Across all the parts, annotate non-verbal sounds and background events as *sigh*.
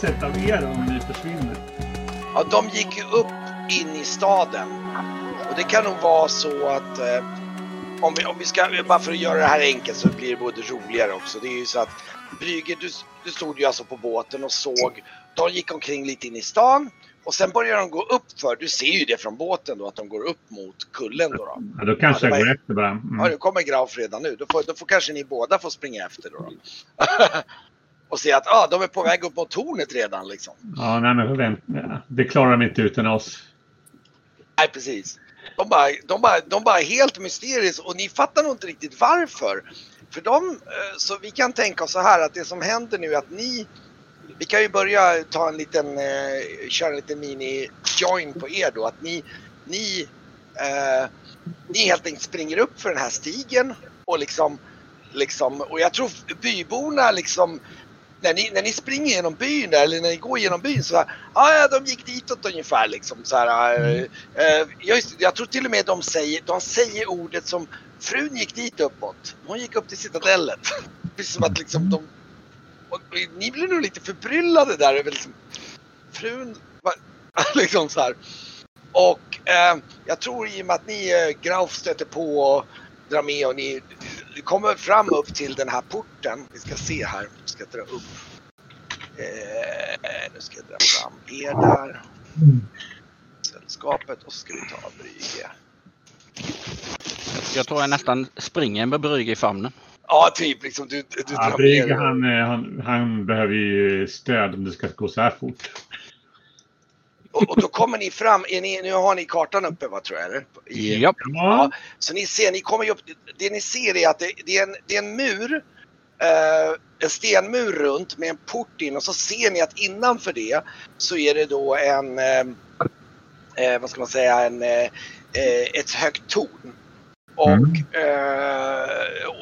Sätt agera om ni försvinner? Ja, de gick ju upp in i staden. Och det kan nog vara så att eh, om, vi, om vi ska, bara för att göra det här enkelt så blir det både roligare också. Det är ju så att Brygge, du, du stod ju alltså på båten och såg, de gick omkring lite in i stan och sen börjar de gå upp för, du ser ju det från båten då, att de går upp mot kullen då. då. Ja, då kanske Ja, jag går efter bara. Mm. Ja, nu kommer Grauf redan nu. Då får, då får kanske ni båda få springa efter då. då. *laughs* och se att ah, de är på väg upp mot tornet redan liksom. Ja, nej, men det klarar de inte utan oss. Nej, precis. De bara, de bara, de bara helt mysteriskt och ni fattar nog inte riktigt varför. För de, eh, så vi kan tänka oss så här att det som händer nu är att ni, vi kan ju börja ta en liten, eh, köra en liten mini-join på er då. Att ni, ni, eh, ni helt enkelt springer upp för den här stigen och liksom, liksom och jag tror byborna liksom när ni, när ni springer genom byn där, eller när ni går genom byn så här, ah, ja de gick ditåt ungefär liksom så här. eh, eh, jag, jag tror till och med de säger, de säger ordet som frun gick dit uppåt. Hon gick upp till citadellet. *laughs* Precis som att liksom de, och, ni blir nog lite förbryllade där över liksom, frun, va, *laughs* liksom så här. Och eh, jag tror i och med att ni eh, Grauf stöter på och drar med och ni kommer fram upp till den här porten. Vi ska se här, vi ska dra upp. Eh, nu ska jag dra fram er där. Sällskapet och så ska vi ta Brygge. Jag tror jag nästan springer med Brygge i famnen. Ja, typ liksom du, du Ja, med han, eh, han, han behöver ju stöd om det ska gå så här fort. Och, och då kommer ni fram, ni, nu har ni kartan uppe va tror jag? Eller? I- Japp. Ja, Så ni ser, ni kommer ju upp, det ni ser är att det, det, är, en, det är en mur, eh, en stenmur runt med en port in och så ser ni att innanför det så är det då en, eh, eh, vad ska man säga, en, eh, eh, ett högt torn. Och, eh,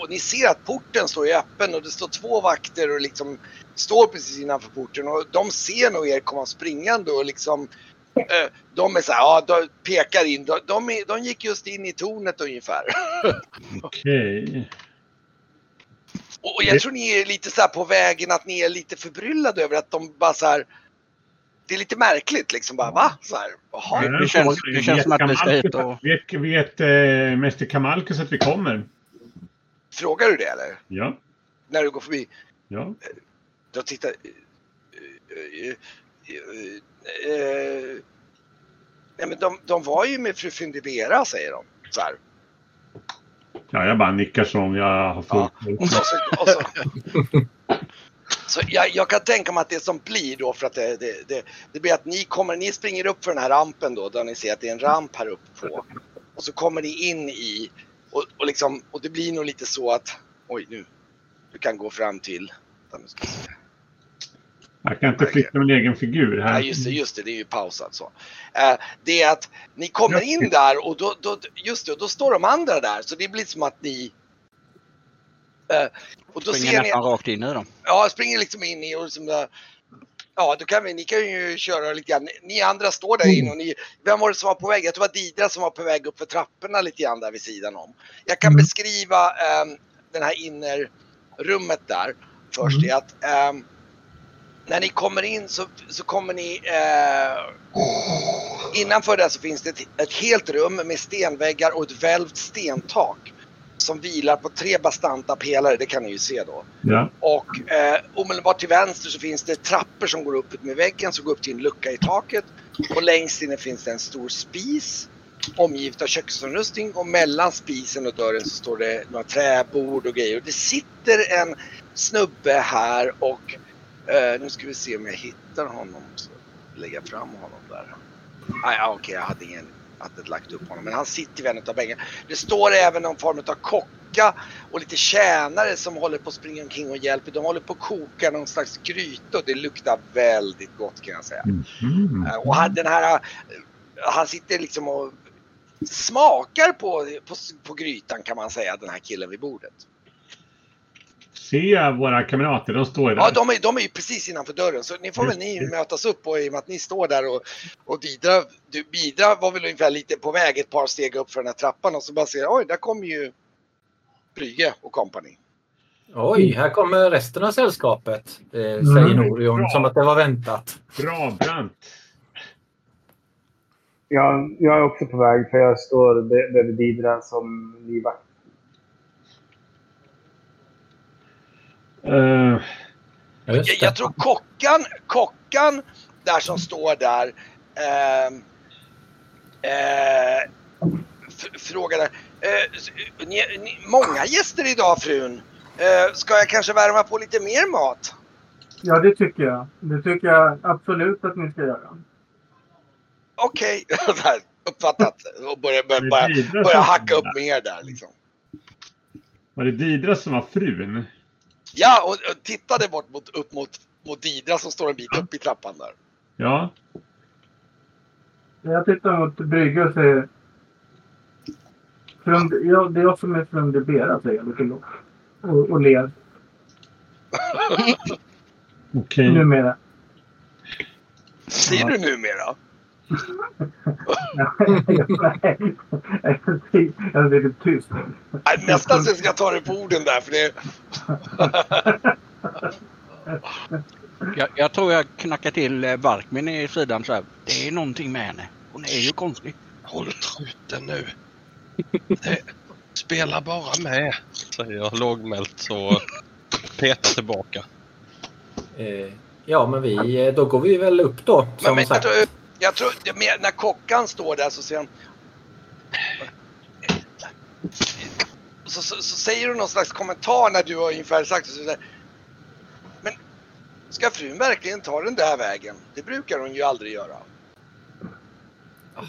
och ni ser att porten står ju öppen och det står två vakter och liksom står precis innanför porten och de ser nog er komma springande och liksom eh, de är så här, ja, de pekar in. De, de, är, de gick just in i tornet ungefär. *laughs* okej. Och, och jag tror ni är lite så här på vägen att ni är lite förbryllade över att de bara så här. Det är lite märkligt liksom bara va? Så här. Ja, det känns- det känns som att vi ska hit och- Vet, vet eh, Mäster Kamalkus att vi kommer? Frågar du det eller? Ja, När du går förbi? ja. Jag tittar. eh, eh, eh, eh, Nej men de, de var ju med fru Fundibera säger de. Så här. Ja, jag bara nickar som jag har Ja. fullt Och så, och så, så jag, jag kan tänka mig att det som blir då för att det, det, det, det blir att ni kommer, ni springer upp för den här rampen då där ni ser att det är en ramp här uppe på. Och så kommer ni in i och, och liksom och det blir nog lite så att oj nu. Du kan gå fram till. vänta, nu ska vi se. Jag kan inte flytta min egen figur här. Nej just det, just det, det är ju pausat så. Eh, det är att ni kommer in där och då, då, just det, då står de andra där så det blir som att ni eh, och då Springer ser ni, nästan rakt in i dem. ja springer liksom in i och liksom, ja då kan vi, ni kan ju köra lite grann. Ni andra står där inne och ni, vem var det som var på väg? Jag tror det var Didra som var på väg upp för trapporna lite grann där vid sidan om. Jag kan beskriva eh, den här innerrummet där först är att ehm, när ni kommer in så, så kommer ni eh, Innanför det så finns det ett, ett helt rum med stenväggar och ett välvt stentak. Som vilar på tre bastanta pelare, det kan ni ju se då. Ja. Och eh, omedelbart till vänster så finns det trappor som går upp med väggen som går upp till en lucka i taket. Och längst inne finns det en stor spis omgivet av köksinrustning och mellan spisen och dörren så står det några träbord och grejer. Och det sitter en snubbe här och eh, nu ska vi se om jag hittar honom. Så lägger jag fram honom där. Ah, ja, okej, jag hade ingen hade lagt upp honom. Men han sitter vid en av bänkarna. Det står även någon form av kocka och lite tjänare som håller på att springa omkring och hjälper. De håller på att koka någon slags gryta och det luktar väldigt gott kan jag säga. Eh, Och han, den här, eh, han sitter liksom och smakar på, på, på grytan kan man säga, den här killen vid bordet. Jag våra kamrater? De står där. Ja, de är, de är ju precis innanför dörren så ni får väl ni mötas upp och i och med att ni står där och, och Didra, du, Bidra var väl ungefär lite på väg ett par steg upp för den här trappan och så bara ser oj, där kommer ju Brygge och kompani. Oj, här kommer resten av sällskapet, eh, säger Mm. Norion, Bra. som att det var väntat. Bra Brant. Jag, jag är också på väg för jag står bredvid Didra som livvakt. Eh, just Jag, jag tror kockan, kockan där som står där ehm, eh, f- frågade. Eh, ni, ni, många gäster idag frun. Eh, ska jag kanske värma på lite mer mat? Ja, det tycker jag. Det tycker jag absolut att ni ska göra. Okej, *laughs* här, uppfattat. Och börja, börja, börja, börja hacka upp mer där liksom. Var det Didra som var frun? Ja, och, och tittade bort mot, upp mot, mot Didra som står en bit upp i trappan där. Ja. Jag tittar mot Brygge och säger... Frund, ja, det är jag som är Frunde Bera, säger jag. Och, och ler *laughs* Okej. numera. Säger du numera? Jag är lite tyst. Nej, Nästan så jag ska ta det på orden där för det... Jag, jag tror jag knackar till eh, Varkmin i sidan så här. Det är någonting med henne. Hon är ju konstig. Håll truten nu. Det, spela bara med, säger jag lågmält och petar tillbaka. Eh, ja, men vi, eh, då går vi väl upp då. Men, Som men, jag sagt. tror, jag tror det när kockan står där så säger han... Så, så, så säger du någon slags kommentar när du har ungefär sagt så säger, Men ska frun verkligen ta den där vägen? Det brukar hon ju aldrig göra.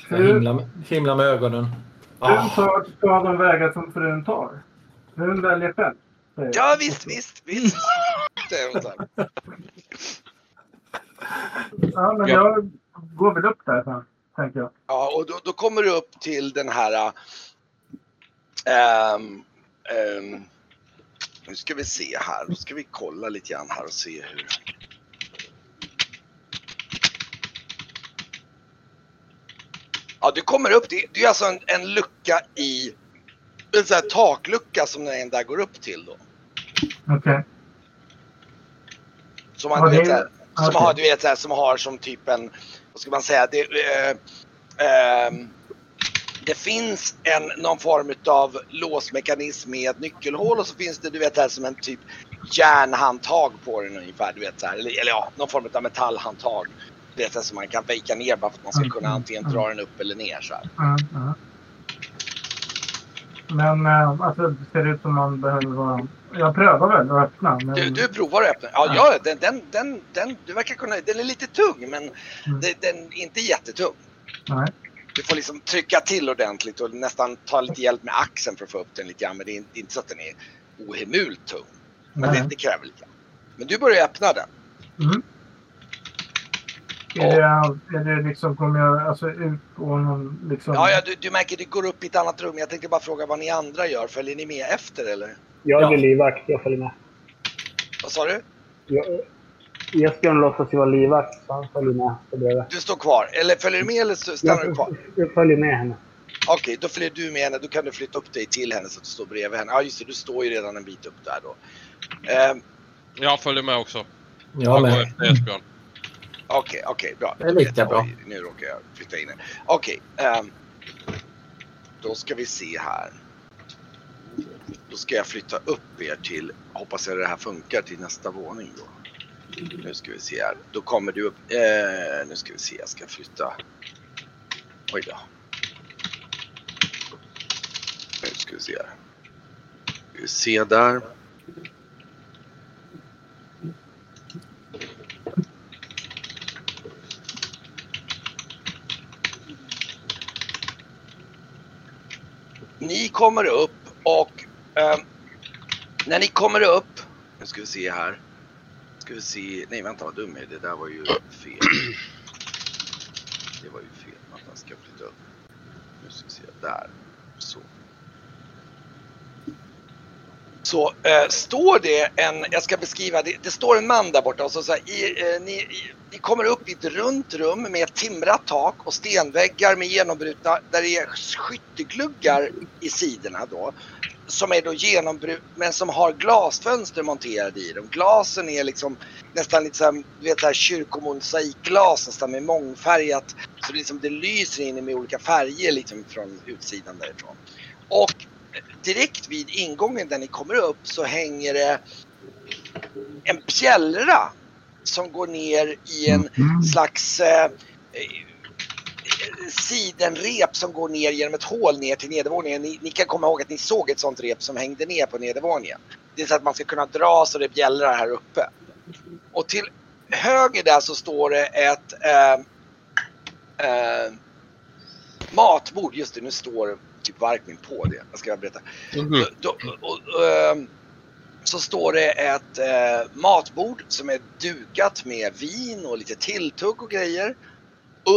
Jag himlar, med- himlar med ögonen. Frun Ah, tar ska de vägar som frun tar. Frun väljer själv. Ja visst, visst, visst. säger hon så här. Ja, men Ja. jag går väl upp där sen, tänker jag. Ja, och då, då kommer du upp till den här... ehm, ehm, nu ska vi se här. Då ska vi kolla lite grann här och se hur... Ja, du kommer upp. Det, det är alltså en, en lucka i... En sån här taklucka som den där går upp till då. Okej. Som man, Ja, vet, som har, du vet, som har som typ en, vad ska man säga, det, eh, ehm, det finns en, någon form av låsmekanism med ett nyckelhål och så finns det, du vet, här som en typ järnhandtag på den ungefär, du vet så här, eller, eller ja, någon form av metallhandtag. Du vet, som man kan vika ner bara för att man ska Mm, kunna mm, antingen mm. dra den upp eller ner så här. Men äh, alltså, det ser ut som man behöver vara... Jag prövar väl att öppna. Men... Du, du provar att öppna. Ja, Ja. den, den, den, den, du verkar kunna, den är lite tung men Mm. den, den är inte jättetung. Nej. Du får liksom trycka till ordentligt och nästan ta lite hjälp med axeln för att få upp den lite grann. Men det är inte, det är inte så att den är ohemult tung. Men Nej. det, det kräver lite grann. Men du börjar öppna den. Mm. Är, det, är det liksom, kommer jag alltså ut på någon liksom... Ja, ja du, du märker det går upp i ett annat rum. Jag tänkte bara fråga vad ni andra gör. Följer ni med efter eller? Jag Ja. är livvakt, jag följer med. Vad sa du? Jag, Esbjörn låtsas ju vara livvakt, så han följer med. Du står kvar. Eller följer du med eller stannar du Jag, kvar? jag följer med henne. Okej, då följer du med henne. Då kan du flytta upp dig till henne så att du står bredvid henne. Ja, just det. Du står ju redan en bit upp där då. Ehm, Jag följer med också. jag Jag går med. efter Esbjörn. Okej, okej, bra. Det är lika bra. Oj, nu råkar jag flytta in här. Okej, ehm, då ska vi se här. Då ska jag flytta upp er till, hoppas jag det här funkar, till nästa våning då. Nu ska vi se här. Då kommer du upp, eh, nu ska vi se, jag ska flytta. Oj då. Nu ska vi se här. Ska vi se där. Ni kommer upp och eh, när ni kommer upp, nu ska vi se här. Ska vi se, nej vänta vad dum jag är, det där var ju fel. Det var ju fel, vänta jag ska flytta upp. Nu ska vi se, där. Så. Så eh, står det en, jag ska beskriva, det, det står en man där borta och så, så här, i, eh, ni, i, ni kommer upp i ett runt rum med ett timrat tak och stenväggar med genombrutna, där det är skyttegluggar i sidorna då. som är då genombrutna, men som har glasfönster monterade i dem. Glasen är liksom nästan lite såhär, du vet såhär kyrkomosaikglas nästan med mångfärgat. Så det, liksom, det lyser in med olika färger liksom från utsidan därifrån. Och direkt vid ingången där ni kommer upp så hänger det en bjällra som går ner i en Mhm. slags eh, eh, sidenrep som går ner genom ett hål ner till nedervåningen. Ni, ni kan komma ihåg att ni såg ett sånt rep som hängde ner på nedervåningen. Det är så att man ska kunna dra så det bjällrar här uppe. Och till höger där så står det ett eh, eh, matbord. Just det, nu står typ Varkmin på det. Jag ska berätta. Mhm. Då, och, och, ehm, så står det ett eh, matbord som är dukat med vin och lite tilltugg och grejer.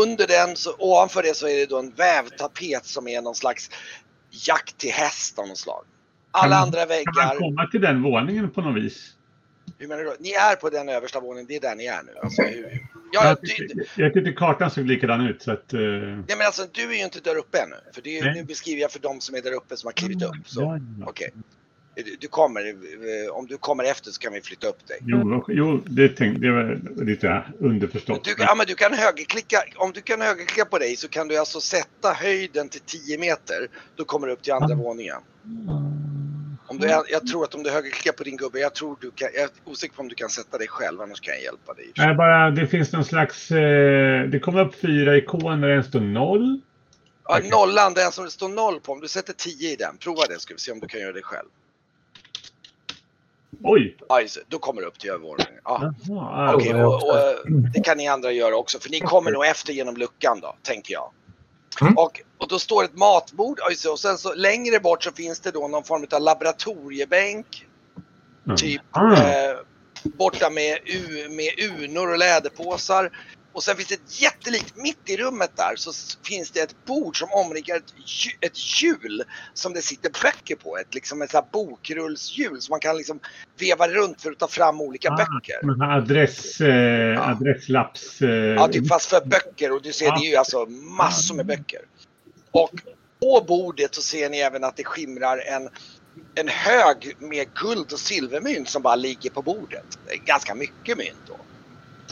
Under den, så, ovanför det så är det då en vävtapet som är någon slags jakt till häst av något slag. Alla Kan man- andra Kan man väggar, komma till den våningen på något vis? hur menar du då? Ni är på den översta våningen, det är där ni är nu. Alltså, hur, ja, jag, du, tyckte, jag tyckte kartan såg likadan ut. Så att, eh, nej, men alltså, du är ju inte där uppe ännu. För det, är- nu beskriver jag för de som är där uppe som har klivit upp. Så, Ja, ja. okej. Du, du kommer, eh, om du kommer efter så kan vi flytta upp dig. Jo, jo det, tänkte, det var lite underförstått. Du, ja, men du kan högerklicka, om du kan högerklicka på dig så kan du alltså sätta höjden till 10 meter. Då kommer du upp till andra våningen. Om du, jag tror att om du högerklickar på din gubbe, jag tror du kan, jag är osäker på om du kan sätta dig själv, annars kan jag hjälpa dig. Nej, bara, det finns någon slags... Eh, det kommer upp fyra ikoner, en står noll. Ja, nollan, den som det står noll på, om du sätter 10 i den, prova det ska vi se om du kan göra det själv. Oj! Det, då kommer du upp till övervåningen. Ja. Jaha, jag och, och, eh, det kan ni andra göra också, för ni kommer nog efter genom luckan då, tänker jag. Mm. Och, och då står ett matbord och sen så längre bort så finns det då någon form av laboratoriebänk. Mm. Typ Ah. eh, borta med, u, med unor och läderpåsar. Och sen finns det ett jättelikt, mitt i rummet där så finns det ett bord som omringar ett, hju- ett hjul som det sitter böcker på. Ett, liksom ett så här bokrullshjul som man kan liksom veva runt för att ta fram olika Ah, böcker. Adress, eh, adresslapps... Eh, Ja, typ fast för böcker och du ser Ja. det är ju alltså massor med böcker. Och på bordet så ser ni även att det skimrar en, en hög med guld och silvermynt som bara ligger på bordet. Ganska mycket mynt då.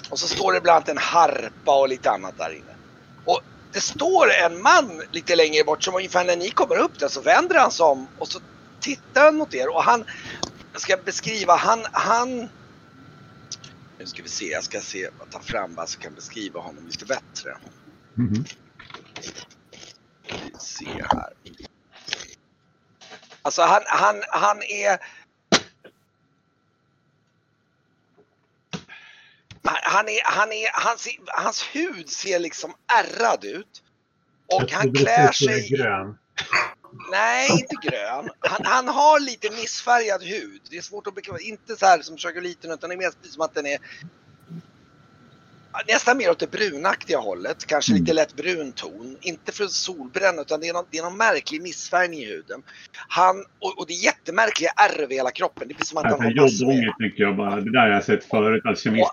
Och så står det bland annat en harpa och lite annat där inne. Och det står en man lite längre bort som ungefär när ni kommer upp där så vänder han sig om och så tittar han mot er och han, jag ska beskriva, han, han nu ska vi se, jag ska se, ta fram så jag kan beskriva honom lite bättre. Mhm. Vi ser här. Alltså han, han, han är... Han är, han är, hans, hans hud ser liksom ärrad ut. Och han klär sig... Grön. Nej, inte grön. Han, han har lite missfärgad hud. Det är svårt att bekräfta. Inte så här som chokoliten utan det är mer som att den är nästan mer åt det brunaktiga hållet. Kanske Mm. lite lätt brun ton. Inte för solbränna utan det är, någon, det är någon märklig missfärgning i huden. Han, och, och det är jättemärkliga ärr över hela kroppen. Det blir som att han har jobbångest tänker jag bara. Det där har jag sett förut. Alkemist.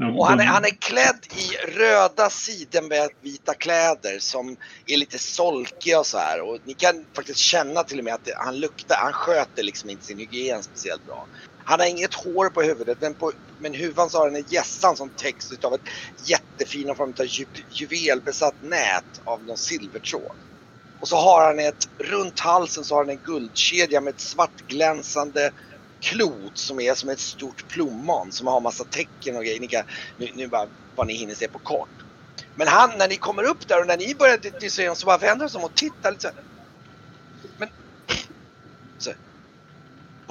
De- och han är, han är klädd i röda sidenvita kläder som är lite solkiga och så här. Och ni kan faktiskt känna till och med att det, han luktar, han sköter liksom inte sin hygien speciellt bra. Han har inget hår på huvudet men på men huvan så har han en gässan som täcks av ett jättefina form av ju, juvelbesatt nät av någon silvertråd. Och så har han ett, runt halsen så har han en guldkedja med ett svartglänsande klot som är som ett stort plommon som har massa tecken och grejer. Ni kan, nu, nu bara vad ni hinner se på kort. Men han, när ni kommer upp där och när ni börjar diskutera så bara vänder han sig om och tittar lite så här. Men... Så,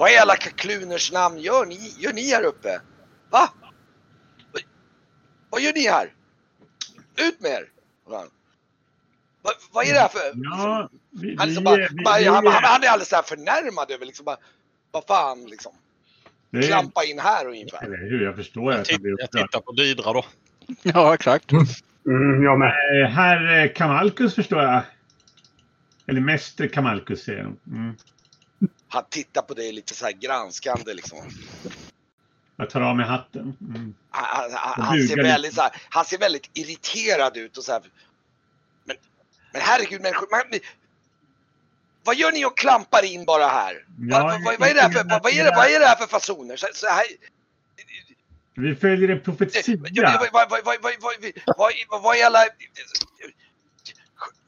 vad i alla kakluners namn gör ni, gör ni här uppe? Va? Vad, vad gör ni här? Ut med er! Va, vad är det här för... Ja, vi, Han, vi, liksom bara, vi, bara, vi, han, han, han är alldeles så här förnärmad över liksom bara, vad fan liksom. det- Klampa in här ungefär. Eller hur? Jag förstår Jag, jag upprörd. tittar på Didra då. *laughs* Ja, exakt. Mm, jag med. Eh, Herr eh, Kamalkus förstår jag. Eller Mäster Kamalkus säger de. Mm. Han tittar på dig lite så här granskande liksom. Jag tar av mig hatten. Mm. Han, han, han, ser väldigt, så här, han ser väldigt irriterad ut och så här. Men, men herregud människor. Man, vad gör ni och klampar in bara här? Vad, är det här för, fasoner? Så, så här, vi följer en profetia. Vad är alla...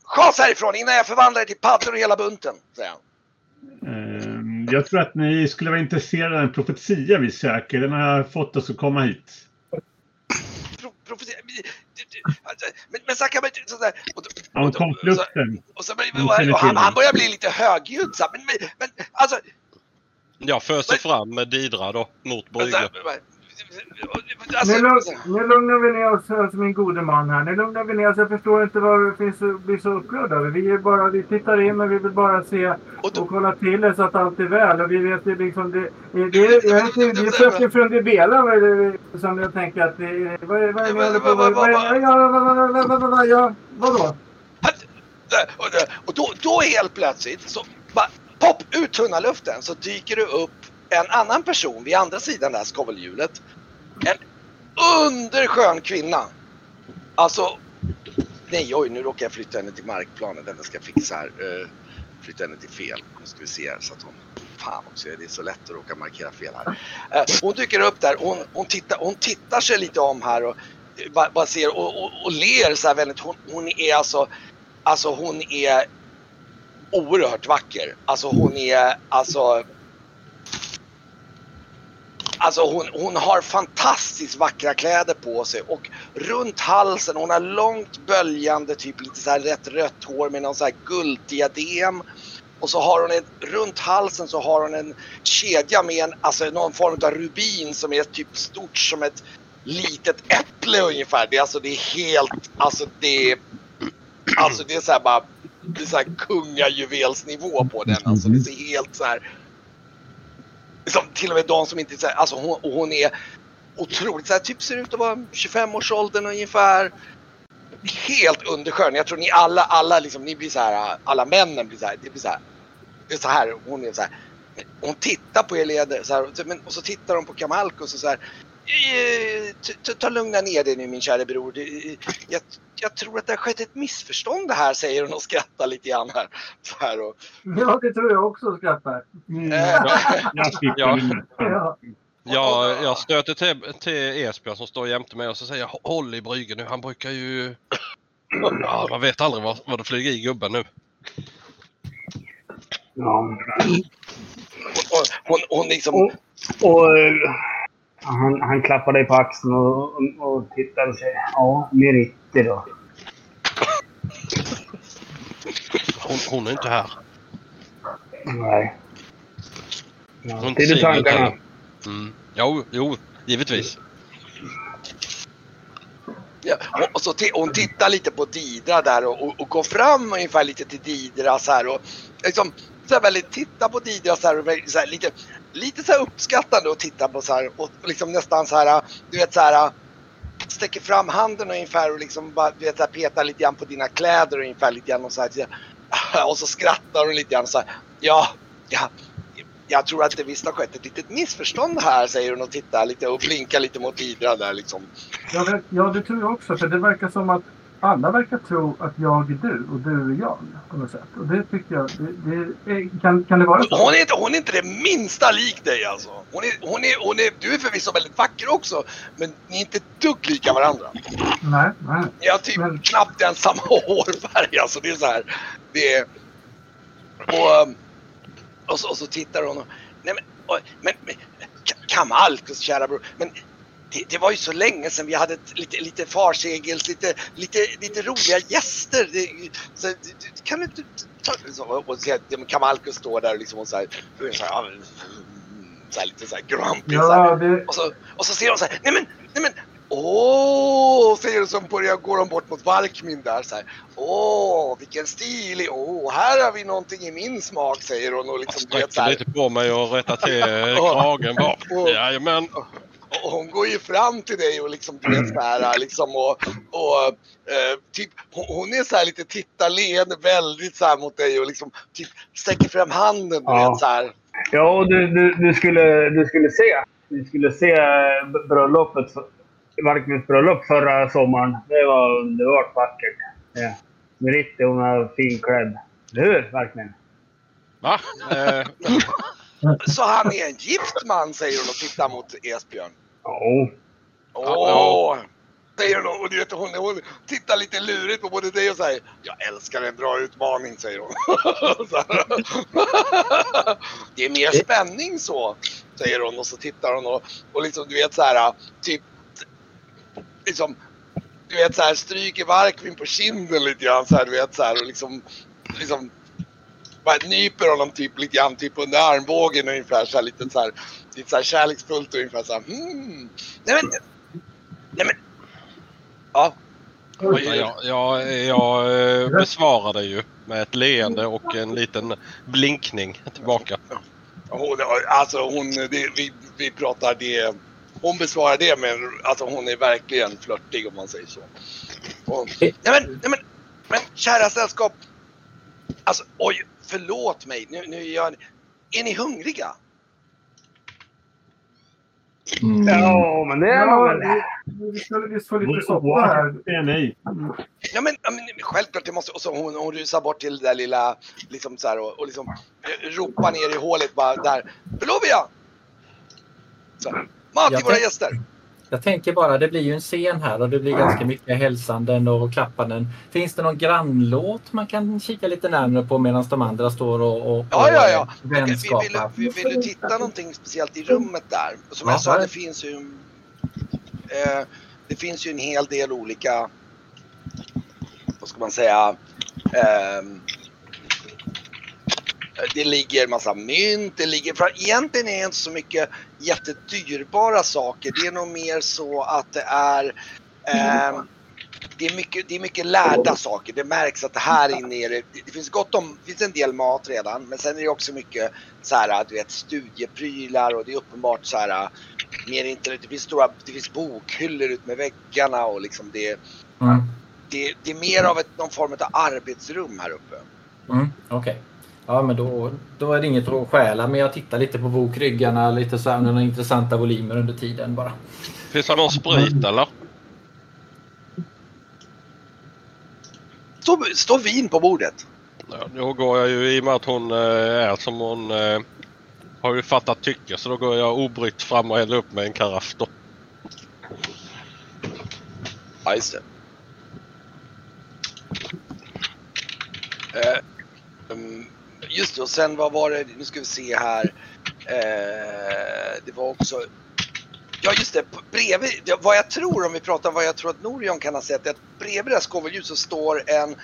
Schas härifrån innan jag förvandlar dig till paddor och hela bunten, säger han. Uh. Jag tror att ni skulle vara intresserade av en profetia vi söker. Den har fått oss att komma hit. Pro, profetia, men, men så kan man inte... sådär, och, och, och, han, börjar bli lite högljudd. Men, men, men alltså... Jag föser fram med Didra då mot här, alltså, Nu, lugn, nu lugnar vi ner oss, alltså min gode man här. Nu lugnar vi ner oss. Jag förstår inte vad det finns att bli så upprörd över. Vi, är bara, vi tittar in och vi vill bara se Och då- och kolla till det så att allt är väl. Och vi vet ju liksom det. Det, det, jag vet inte, det är fröken från är det som jag tänker att det är. Vad är är det ni håller på med? Är- ja, vad- vad- vad- vad- vad- vad- vad- ja, Vadå? Och, och då, då helt plötsligt så bara pop ut tunna luften så dyker det upp en annan person vid andra sidan det här skovelhjulet. En underskön kvinna. Alltså, nej oj nu råkar jag flytta henne till markplanen. Den ska jag fixa här. Uh, flytta henne till fel. Nu ska vi se här så att hon... Fan också, det är så lätt att råka markera fel här. Uh, hon dyker upp där, hon, hon, tittar, hon tittar sig lite om här och eh, bara, bara ser och, och, och ler så här väldigt. Hon, hon är alltså Alltså hon är oerhört vacker. Alltså hon är alltså Alltså hon, hon har fantastiskt vackra kläder på sig och runt halsen, hon har långt böljande typ lite så här rätt rött hår med någon så här gulddiadem. Och så har hon ett, runt halsen så har hon en kedja med en, alltså någon form av rubin som är typ stort som ett litet äpple ungefär. Det är alltså det är helt, alltså det är Alltså det är så här bara, det är så här kungajuvelsnivå på den. Alltså det är helt så här. Liksom, till och med de som inte, så här, alltså hon, och hon är otroligt, så här, typ ser ut att vara 25-årsåldern ungefär. Helt underskön. Jag tror ni alla, alla liksom, ni blir så här, alla männen blir så här, det blir så här. Det är så här, hon är så här. Hon tittar på er leder så här, och så- men, och så tittar hon på Kamalkus och så här. "Eh, ta- lugna ner dig nu min kära bror. Jag, jag tror att det har skett ett missförstånd det här säger hon och skrattar lite grann här. Så här och, Ja, det tror jag också skrattar. Mm. eh, Ja. Ja. Jag, stöter till, till Esbjörn som står jämte mig och så säger jag håll i bryggen nu. Han brukar ju... Ja, man vet aldrig vad, vad det flyger i gubben nu. Ja. och, hon, hon liksom, Och, och eh, han, han klappar dig på axeln och, och, och tittar och säger ja, meriter då. Hon, hon är inte här. Nej. Ja, Hon till tankarna. Mm. Jo, jo, givetvis. ja, och, så hon tittar lite på Didra där och, och, och går fram ungefär lite till Didra så här och liksom så här väldigt tittar på Didra så här, och så här lite, lite så här uppskattande och tittar på så här och liksom nästan så här, du vet så här sträcker fram handen ungefär och liksom bara du vet, så här, petar lite grann på dina kläder ungefär lite grann och så här, och så skrattar hon lite grann så här. Ja, ja, jag tror att det visst har skett ett litet missförstånd här säger hon och tittar lite och blinkar lite mot Idra där liksom. Ja, ja, det tror jag också. För det verkar som att alla verkar tro att jag är du och du är jag på något sätt. Och det tycker jag, det, det kan, kan det vara så? Hon är, inte, hon är inte det minsta lik dig alltså. Hon är, hon är, hon är, du är förvisso väldigt vacker också, men ni är inte ett dugg lika varandra. Nej, nej. Ni har typ Men- knappt ens samma *laughs* hårfärg alltså. Det är så här. Det är... Och, um, och, så, och så tittar hon och... Nej men, oj, men, men Ka- Kamalkus kära bror. Men det, det var ju så länge sedan vi hade ett, lite, lite farsegels, lite, lite, lite roliga gäster. Det, så, du- du- kan du inte ta... Så, och, och, så, Kamalkus står där liksom och så här, så här, ja, så här lite så här grumpy. så här. Ja, det, Och så, och så ser hon så här, nej men, nej men, åh, säger hon som börjar, går de bort mot Varkmin där så här. Åh, vilken stilig, åh, här har vi någonting i min smak, säger hon och Jag liksom, så sträcker här. lite på mig och rättar till *laughs* kragen bara. Jajamän. Och hon går ju fram till dig och liksom, du vet så här, liksom och, och eh, typ, hon, är så här lite tittarleende väldigt så här mot dig och liksom typ sträcker fram handen, du Ja. vet så här. Ja, och du, du, du, skulle, du skulle se. Du skulle se bröllopet. Varkmins bröllop förra sommaren. Det var underbart vackert. Ja. Meritte, hon var finklädd. Eller hur, Varkmin? Va? Eh, Så han är en gift man säger hon och tittar mot Esbjörn. Ja. Åh! Säger hon och du vet hon, hon tittar lite lurigt på både dig och säger Jag älskar en bra utmaning säger hon. *laughs* *laughs* Det är mer spänning så säger hon och så tittar hon och, och liksom du vet så här typ liksom du vet så här stryker Varkvin på kinden lite grann så här du vet så här och liksom liksom bara nyper honom typ lite grann typ under armbågen ungefär så här lite så här lite så här kärleksfullt ungefär så här hmm. Nej men Nej men Ja. jag, jag, jag eh, besvarade ju med ett leende och en liten blinkning tillbaka. Hon, alltså hon, det, vi, vi pratar det. Hon besvarar det men alltså hon är verkligen flörtig om man säger så. Och, nej men, nej men, men kära sällskap. Alltså oj, förlåt mig. Nu, nu är jag... Är ni hungriga? Ja, men det är Ja, väl. vi, skulle visst få lite soppa här. Nej. Ja men, men självklart, det måste, och så hon, hon rusar bort till det där lilla, liksom så här och, och liksom eh, ropar ner i hålet bara där. Belovia! Så, mat till Jag våra gäster! Jag tänker bara, det blir ju en scen här och det blir ganska mycket hälsanden och klappanden. Finns det någon grannlåt man kan kika lite närmare på medan de andra står och, och, Ja, ja, ja. Och, vill, vill, vänskapar? vill, du titta någonting speciellt i rummet där? Som Ja, jag sa, det finns ju... Eh, det finns ju en hel del olika... Vad ska man säga? ehm, det ligger massa mynt, det ligger... För egentligen är det inte så mycket jättedyrbara saker. Det är nog mer så att det är... ehm, det är, mycket, det är mycket lärda saker. Det märks att här inne är det, det finns gott om, det finns en del mat redan men sen är det också mycket så här, du vet, studieprylar och det är uppenbart så här mer internet. Det finns stora, det finns bokhyllor ut med väggarna och liksom det, Mm, det, det är mer av ett, någon form av arbetsrum här uppe. mm, Okej. Ja, men då, då är det inget att stjäla. Men jag tittar lite på bokryggarna, lite så här, några intressanta volymer under tiden bara. Finns det någon sprit eller? Står stå vin på bordet. Ja, då går jag ju i och med att hon eh, är som hon eh, har ju fattat tycke så då går jag obrytt fram och häller upp med en karaff då. Ja, just det. Eh, mm, just det, och sen vad var det, nu ska vi se här. Eh, det var också, ja just det, bredvid, vad jag tror om vi pratar om vad jag tror att Norion kan ha sett, är att bredvid det här skoveljuset så står en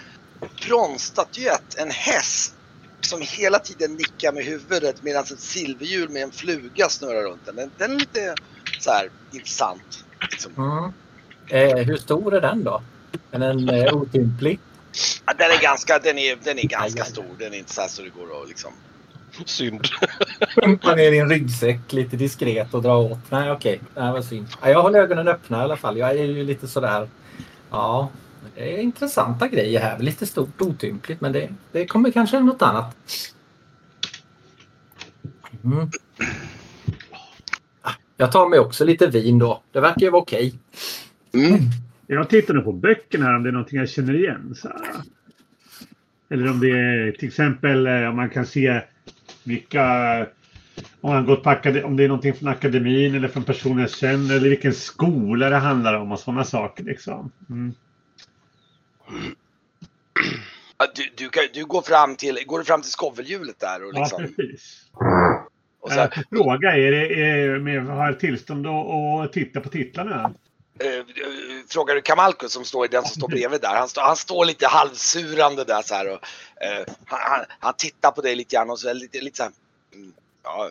bronsstatyett, en häst som hela tiden nickar med huvudet medan ett silverhjul med en fluga snurrar runt den. Den, den är lite så här intressant. Liksom. Mm. Eh, hur stor är den då? Är den eh, otymplig? Ja, den är ganska, den är, den är ganska stor. Den är inte så här så det går att liksom. Synd. Pumpa ner i en ryggsäck lite diskret och dra åt. Nej, okej. Det var synd. Ja, jag håller ögonen öppna i alla fall. Jag är ju lite sådär. Ja, det är intressanta grejer här. Lite stort otympligt, men det, det kommer kanske något annat. Mm. Ah, Jag tar mig också lite vin då. Det verkar ju vara okej. Jag tittar nu på böckerna här om det är någonting jag känner igen. Så här. Eller om det är till exempel eh, om man kan se vilka om, man gått på om det är någonting från akademin eller från personer jag känner eller vilken skola det handlar om och sådana saker. Liksom. Mm. Ja, Du, du, kan, du går fram till, går du fram till skovelhjulet där och Ja, liksom. precis. och så, Jag får fråga, är det, är, med, har jag tillstånd att titta på titlarna? Eh, eh, frågar du Kamalko som står, den som står bredvid där. Han, står- han står lite halvsurande där så här och eh, han, han, tittar på dig lite grann och så är lite, lite så här. Mm, ja,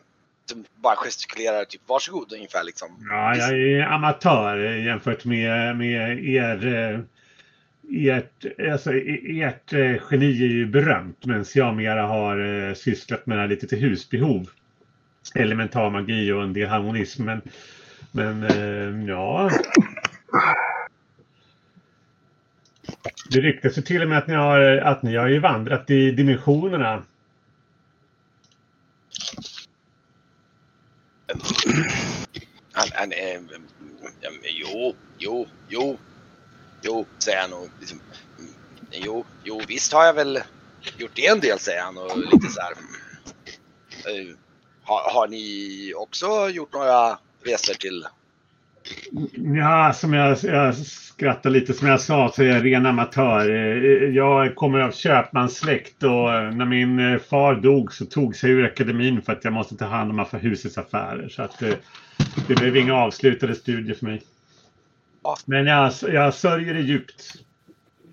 bara gestikulerar typ varsågod ungefär liksom. Ja, jag är amatör jämfört med, med er. Eh, ert, alltså, e, ert eh, geni är ju berömt medan jag mera har sysslat med lite till husbehov. Elementar magi och en del harmonism. Men, men ja. Det ryktas ju till och med att ni har, att ni har ju vandrat i dimensionerna. Han, han, eh, jo, jo, jo, jo, säger han och liksom, mm, jo, jo, visst har jag väl gjort det en del, säger han och lite så här. Mm. Eh, har, har ni också gjort några resor till... Ja, som jag, jag skrattar lite. Som jag sa så är jag ren amatör. Eh, Jag kommer av köpmanssläkt och eh, när min eh, far dog så tog sig ur akademin för att jag måste ta hand om husets affärer. Så att eh, det blev inga avslutade studier för mig. Men jag, jag sörjer det djupt.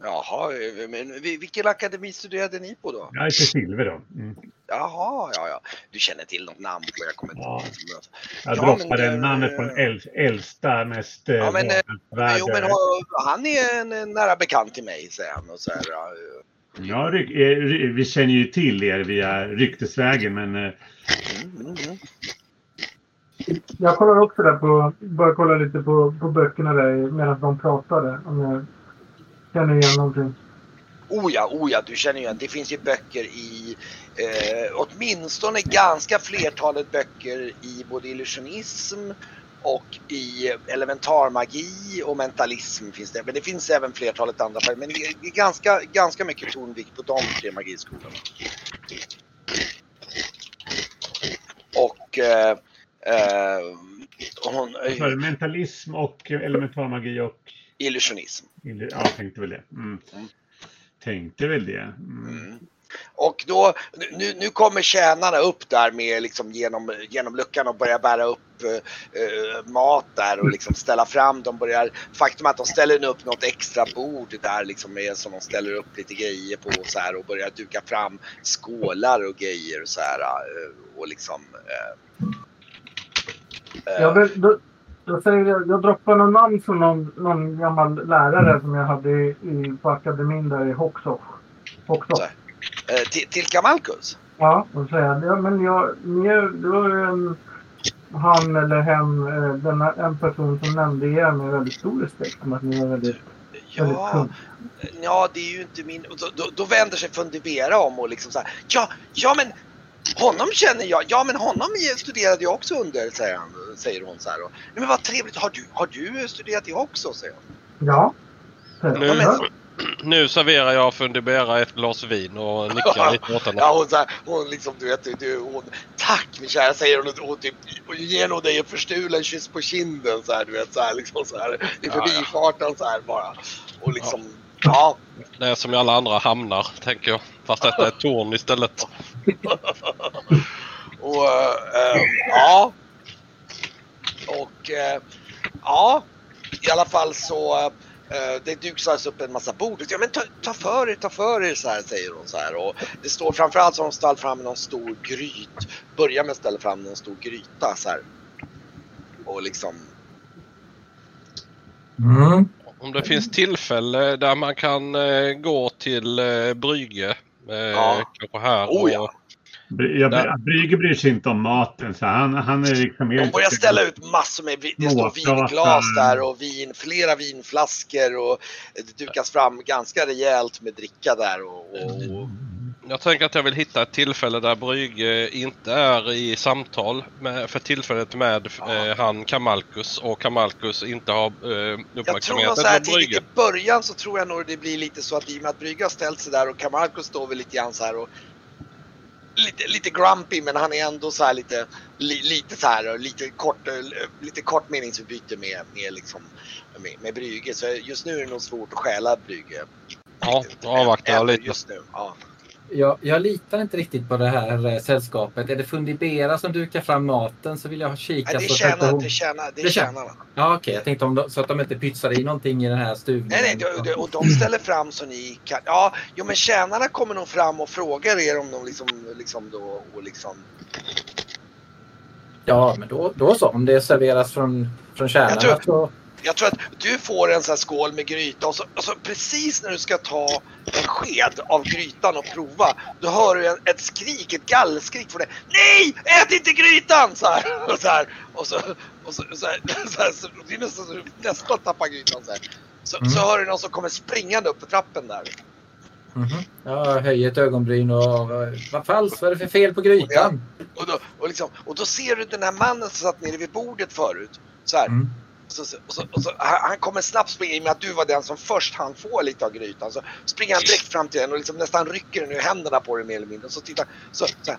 Jaha, eh, men vi- vilken akademi studerade ni på då? Jag är till silver då. Mm. Jaha, ja, ja. Du känner till något namn på jag kommer inte Ja. ihåg. Jag Ja, droppade men, namnet på den äl, äldsta, mest eh, Ja, men, eh, världsvärda- Jo, men han är en, nära bekant till mig, säger han. Och så här, ja, Ja, eh, vi känner ju till er via ryktesvägen, men eh, mm, mm, mm. Jag kollar också där på, bara kolla lite på, på böckerna där medan de pratade. Om jag känner igen någonting. Oh ja, oh ja, du känner ju igen. Det finns ju böcker i eh, åtminstone ganska flertalet böcker i både illusionism och i elementarmagi och mentalism finns det. Men det finns även flertalet andra. Men det är det är ganska, ganska mycket tonvikt på de tre magiskolorna. Och eh, eh, hon, för mentalism och elementarmagi och... illusionism. Ja, jag tänkte väl det. Mm. Mm. Tänkte väl det. Mm. Mm. Och då, nu, nu kommer tjänarna upp där med liksom genom, genom luckan och börjar bära upp eh, eh, mat där och liksom ställa fram. De börjar, faktum är att de ställer upp något extra bord där liksom med, som de ställer upp lite grejer på och så här och börjar duka fram skålar och grejer och så här. eh, Och liksom... Eh, eh, Jag, vill, då, då säger jag, jag droppar någon namn från någon, någon gammal lärare som jag hade i, i, på akademin där i. Så. eh, till, till Kamalkus? Ja, då säger jag. Ja, men jag, är- det var ju en, han eller hen, eh, denna, en person som nämnde er med väldigt stor respekt om att ni är väldigt, Ja. Ja, det är ju inte min... Då, då, då vänder sig Fundibera om och liksom så här. Ja, ja men honom känner jag. Ja, men honom studerade jag också under, säger, han, säger hon så här. Och, Nej, men vad trevligt. Har du, har du studerat det också? säger hon. Ja. säger Nu. Ja. nu serverar jag Fundibera ett glas vin och nickar lite åt henne. *laughs* Ja, hon, så här, hon liksom, du vet, du, hon, tack min kära, säger hon och, och, typ, och ger nog dig en förstulen kyss på kinden så här, du vet, så här, liksom så här, i Ja, ja. förbifarten så här bara. Och liksom, ja. Det är som i alla andra hamnar, tänker jag. Fast detta är ett torn istället. *laughs* Och eh, ja. Och eh, ja, i alla fall så eh, det duksas upp en massa bord. Ja, men ta, ta för er, ta för er så här säger hon så här. Och det står framförallt så har de ställt fram någon stor gryt. Börjar med att ställa fram någon stor gryta så här. Och liksom. Mm. Om det finns tillfälle där man kan eh, gå till eh, Brygge. Eh, Ja. Kanske här. Oh, ja. Jag, Där. Brygge bryr sig inte om maten. Så han, han är liksom. De börjar ställa ut massor med, det står vinglas där och vin, flera vinflaskor och det dukas fram ganska rejält med dricka där och, och, Jag tänker att jag vill hitta ett tillfälle där Brygge inte är i samtal med, för tillfället med eh, han Kamalkus och Kamalkus inte har eh, Jag tror uppmärksamheten så här på tidigt Brygge. i början så tror jag nog det blir lite så att i och med att Brygge har ställt sig där och Camarco står väl lite grann så här och lite, lite grumpy men han är ändå så här lite, li, lite så här lite kort, eh, lite kort meningsutbyte med, med liksom med, med Brygge så just nu är det nog svårt att stjäla Brygge. Ja, Även lite. Just nu, ja. Jag, jag litar inte riktigt på det här sällskapet. Är det Fundibera som dukar fram maten så vill jag kika Nej, det tjänar, hon... det tjänar, det tjänar. Ja okej, jag tänkte om de, så att de inte pytsar i någonting i den här stuvningen. Nej, nej, det- och de ställer fram så ni kan. Ja, jo, men tjänarna kommer nog fram och frågar er om de liksom, liksom då och liksom. Ja, men då, då så. Om det serveras från, från tror- så... Jag tror att du får en sån här skål med gryta och så, och så precis när du ska ta en sked av grytan och prova, då hör du en, ett skrik, ett gallskrik från dig. Nej! Ät inte grytan! Så här, *laughs* och så här, och så, och så, så här, *laughs* så här, så det är nästan så du nästan tappar grytan så här. Så, Mm. så hör du någon som kommer springande upp för trappen där. Mhm. Jag höjer ett ögonbryn och... Vad falskt, vad är det för fel på grytan? Och då, och, liksom, och då ser du den här mannen som satt nere vid bordet förut. Så här. Mm. Så, så, och så, och så, han, kommer snabbt springa, i och med att du var den som först han få lite av grytan. Så springer han direkt fram till den och liksom nästan rycker den ur händerna på dig mer eller mindre. Och så tittar så, så här,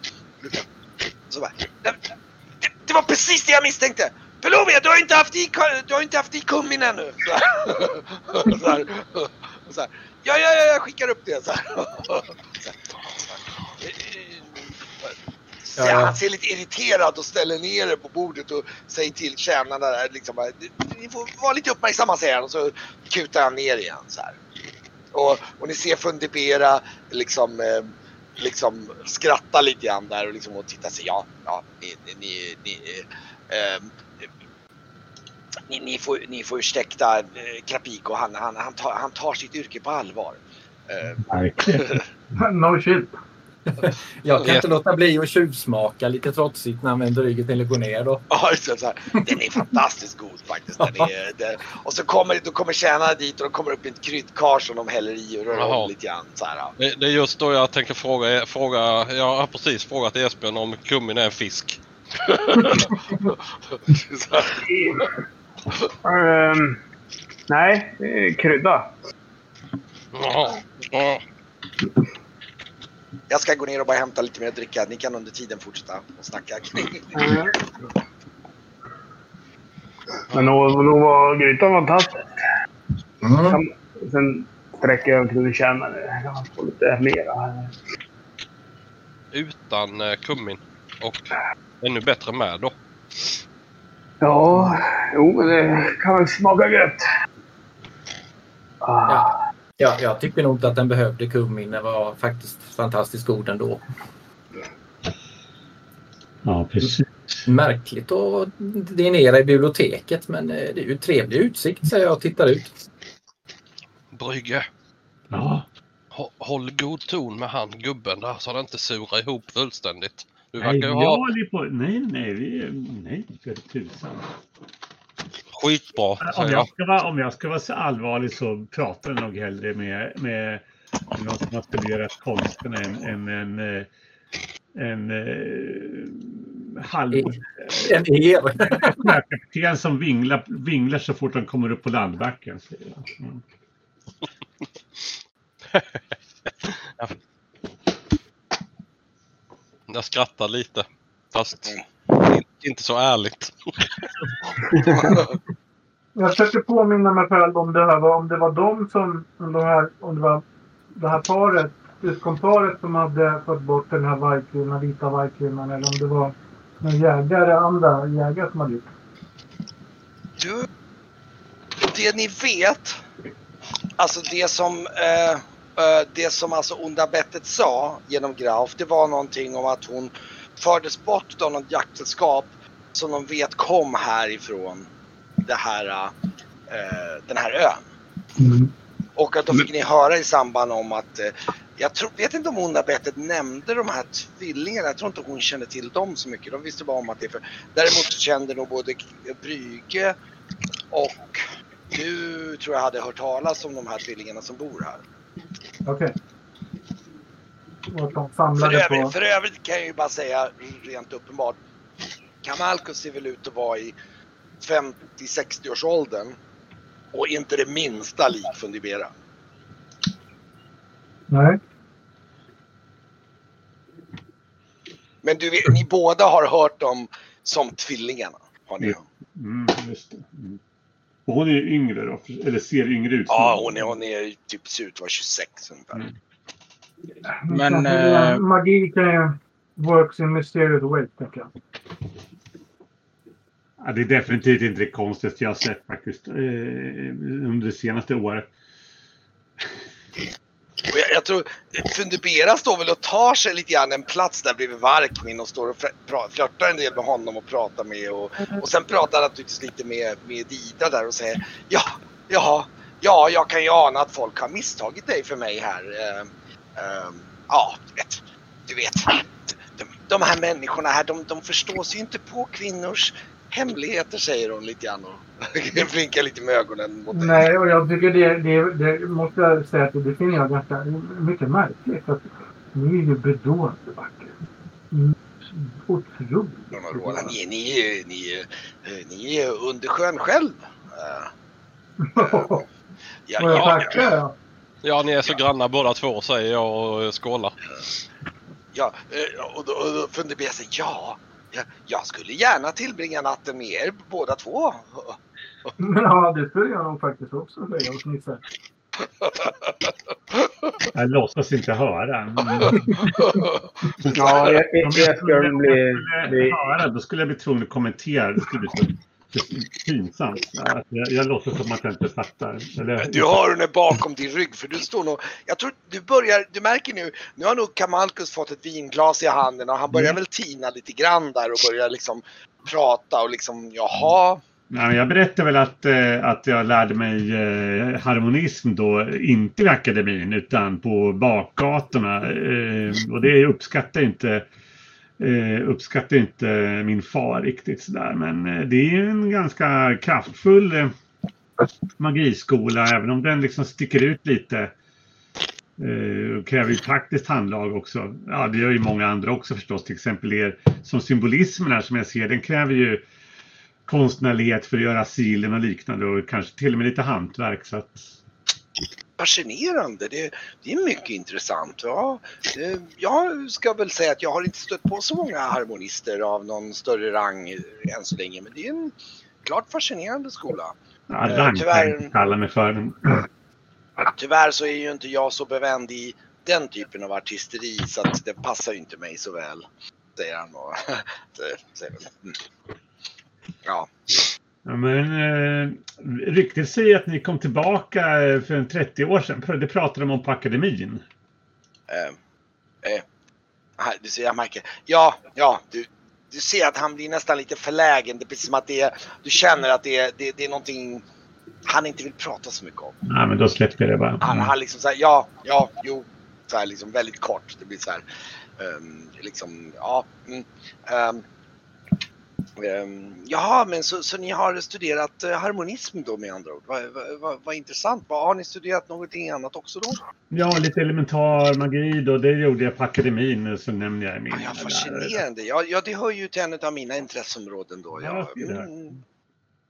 Så Så bara, det, det, var precis det jag misstänkte! Pelomia, du har inte haft i, du har inte haft i kummin ännu! *laughs* Så. Så här. Så här. Ja, ja, ja, jag skickar upp det. Så här. Ja, ja. Han ser lite irriterad och ställer ner det på bordet och säger till tjänarna där liksom Ni får vara lite uppmärksamma säger han och så kutar han ner igen så här. Och, och ni ser Fundibera liksom, eh, liksom skratta lite grann där och, liksom, och titta sig. Ja, ja, ni, ni, ni, ni, eh, ni, ni, får, ni får ursäkta eh, Krapiko, han, han, han, tar, han tar sitt yrke på allvar. Eh. No shit. *laughs* Jag kan inte låta bli att tjuvsmaka lite trotsigt när då. Ja, just det, så här. Den är fantastiskt god faktiskt. Den är, *laughs* den, och så kommer, då kommer tjänarna dit och de kommer upp i ett kryddkar som de häller i och rör Jaha. om lite grann. Så här, ja. Det, det är just då jag tänker fråga, fråga jag har precis frågat Esbjörn om kummin är en fisk. *laughs* Ehm, nej, det är krydda. Jaha. Ja. Jag ska gå ner och bara hämta lite mer dricka. Ni kan under tiden fortsätta och snacka. Mm. Men nog, nog var grytan fantastisk. Mm. Sen sträcker jag till och känner det. Kan man få lite mera. Utan eh, kummin. Och ännu bättre med då. Ja, jo men det kan väl smaka gött. Ah. Ja. Ja, jag tycker nog inte att den behövde kummin. Den var faktiskt fantastiskt god ändå. Ja, precis. Märkligt att dinera i biblioteket men eh, det är ju trevlig utsikt säger jag och tittar ut. Brygge. Ja, hå- Håll god ton med han gubben där så han inte surar ihop fullständigt. Du nej, verkar ju ha på... Nej, nej, vi... Nej, för tusan. Skitbra Om jag, ska vara, om jag ska vara så allvarlig så pratar jag nog hellre med, med någon som har studerat konsten än en, en, en, en, en halv En *laughs* er. sjökapten som vinglar, vinglar så fort de kommer upp på landbacken. Mm. *laughs* Jag skrattar lite. Fast Mm. Inte så ärligt. *laughs* Jag försökte påminna mig själv om det här. var- Om det var de som... Om det här, om det var det här paret. Syskomparet som hade fått bort den här vargkvinnan, vita vargkvinnan. Eller om det var någon jägare, andra jägare som hade gjort det. Du, det ni vet, alltså det som, eh, eh, det som alltså onda bettet sa genom Graf, det var någonting om att hon fördes bort av något jaktsällskap som de vet kom härifrån det här, eh, den här ön. Och att då fick ni höra i samband om att eh, jag tror, vet inte om onda bettet nämnde de här tvillingarna. Jag tror inte hon kände till dem så mycket. De visste bara om att det är för... Däremot så kände nog både Brygge och du tror jag hade hört talas om de här tvillingarna som bor här. Okej. De För övrigt, på... för övrigt kan jag ju bara säga rent uppenbart. Kamalkus ser väl ut att vara i 50-60 års åldern och inte det minsta lik Fundibera. Nej. Men du ni båda har hört dem som tvillingarna. Har ni? Mm, just det. Mm. Och hon är ju yngre då, eller ser yngre ut. Ja, hon är, hon är typ ser ut att vara 26 ungefär. Mm. Men, Kanske eh, Magi kan ju... Works in mysterious ways, tänker jag. Ja, det är definitivt inte det konstigaste jag har sett faktiskt eh, under det senaste året. Och jag, jag tror Fundibera står väl och tar sig lite grann en plats där bredvid Varkmin och står och flörtar en del med honom och pratar med och, och sen pratar han naturligtvis lite med, med Ida där och säger ja, ja, ja, jag kan ju ana att folk har misstagit dig för mig här. Eh, eh, ja, du vet, du vet. De, de här människorna här, de, de förstår sig ju inte på kvinnors hemligheter säger hon lite grann och *laughs* blinkar lite med ögonen mot dig. Nej, och jag tycker det, det, det måste jag säga att det finner jag ganska mycket märkligt. Att ni är ju bedårande vackra. Otroligt. Vadå, Ni, ni, är- ni, ni är under sjön själv. *laughs* Ja, jag ja, tackar. Ja, ni är så granna båda två säger jag och skålar. ja, eh, och då, och då funderar jag sig, ja, Jag, jag skulle gärna tillbringa natten med er båda två. Ja, det skulle jag nog faktiskt också säga hos Nisse. Jag låtsas inte höra. Mm. Ja, jag, jag, Om jag skulle bli... skulle bli höra, då skulle jag bli tvungen att kommentera. Det skulle bli pinsamt. Ja, Jag, jag låtsas som att jag inte fattar. Eller, Du har henne bakom din rygg för du står nog... Jag tror du börjar... Du märker nu, nu har nog Kamalkus fått ett vinglas i handen och han börjar Mm. väl tina lite grann där och börjar liksom prata och liksom jaha. Ja, men jag berättade väl att, eh, att jag lärde mig eh, harmonism då, inte i akademin utan på bakgatorna. Eh, och det uppskattar inte, eh, uppskattar inte min far riktigt sådär. Men eh, det är en ganska kraftfull eh, magiskola, även om den liksom sticker ut lite. Eh, och kräver ju praktiskt handlag också. Ja, det gör ju många andra också förstås. Till exempel er som symbolismen här som jag ser, den kräver ju konstnärlighet för att göra silen och liknande och kanske till och med lite hantverk. Så att, Fascinerande, det, det är mycket intressant. Ja, jag ska väl säga att jag har inte stött på så många harmonister av någon större rang än så länge. Men det är en klart fascinerande skola. ja, Eh, rank tyvärr- kan jag inte kalla mig för. *clears throat* Tyvärr så är ju inte jag så bevänd i den typen av artisteri så att det passar ju inte mig så väl. Säger han och. *laughs* Mm. Ja, ja, men eh, ryktet säger att ni kom tillbaka eh, för en 30 år sedan. Det pratade de om på akademin. eh, eh, här, du ser, jag märker. Ja, ja, du, du ser att han blir nästan lite förlägen. Det är precis som att det är, du känner att det är, det, det är någonting han inte vill prata så mycket om. Ja, men då släpper jag det bara. Han, Mm. han liksom såhär, ja, ja, jo. Så här liksom väldigt kort. Det blir så här, ehm, liksom, ja. Mm, ehm, ehm, jaha, men så, så ni har studerat eh, harmonism då med andra ord? Vad vad- vad- vad intressant. Vad, har ni studerat någonting annat också då? Ja, lite elementar magi då. Det gjorde jag på akademin. Så nämnde jag i min Ja, fascinerande. Ja, ja, det hör ju till en av mina intresseområden då. Ja, Ja, mm.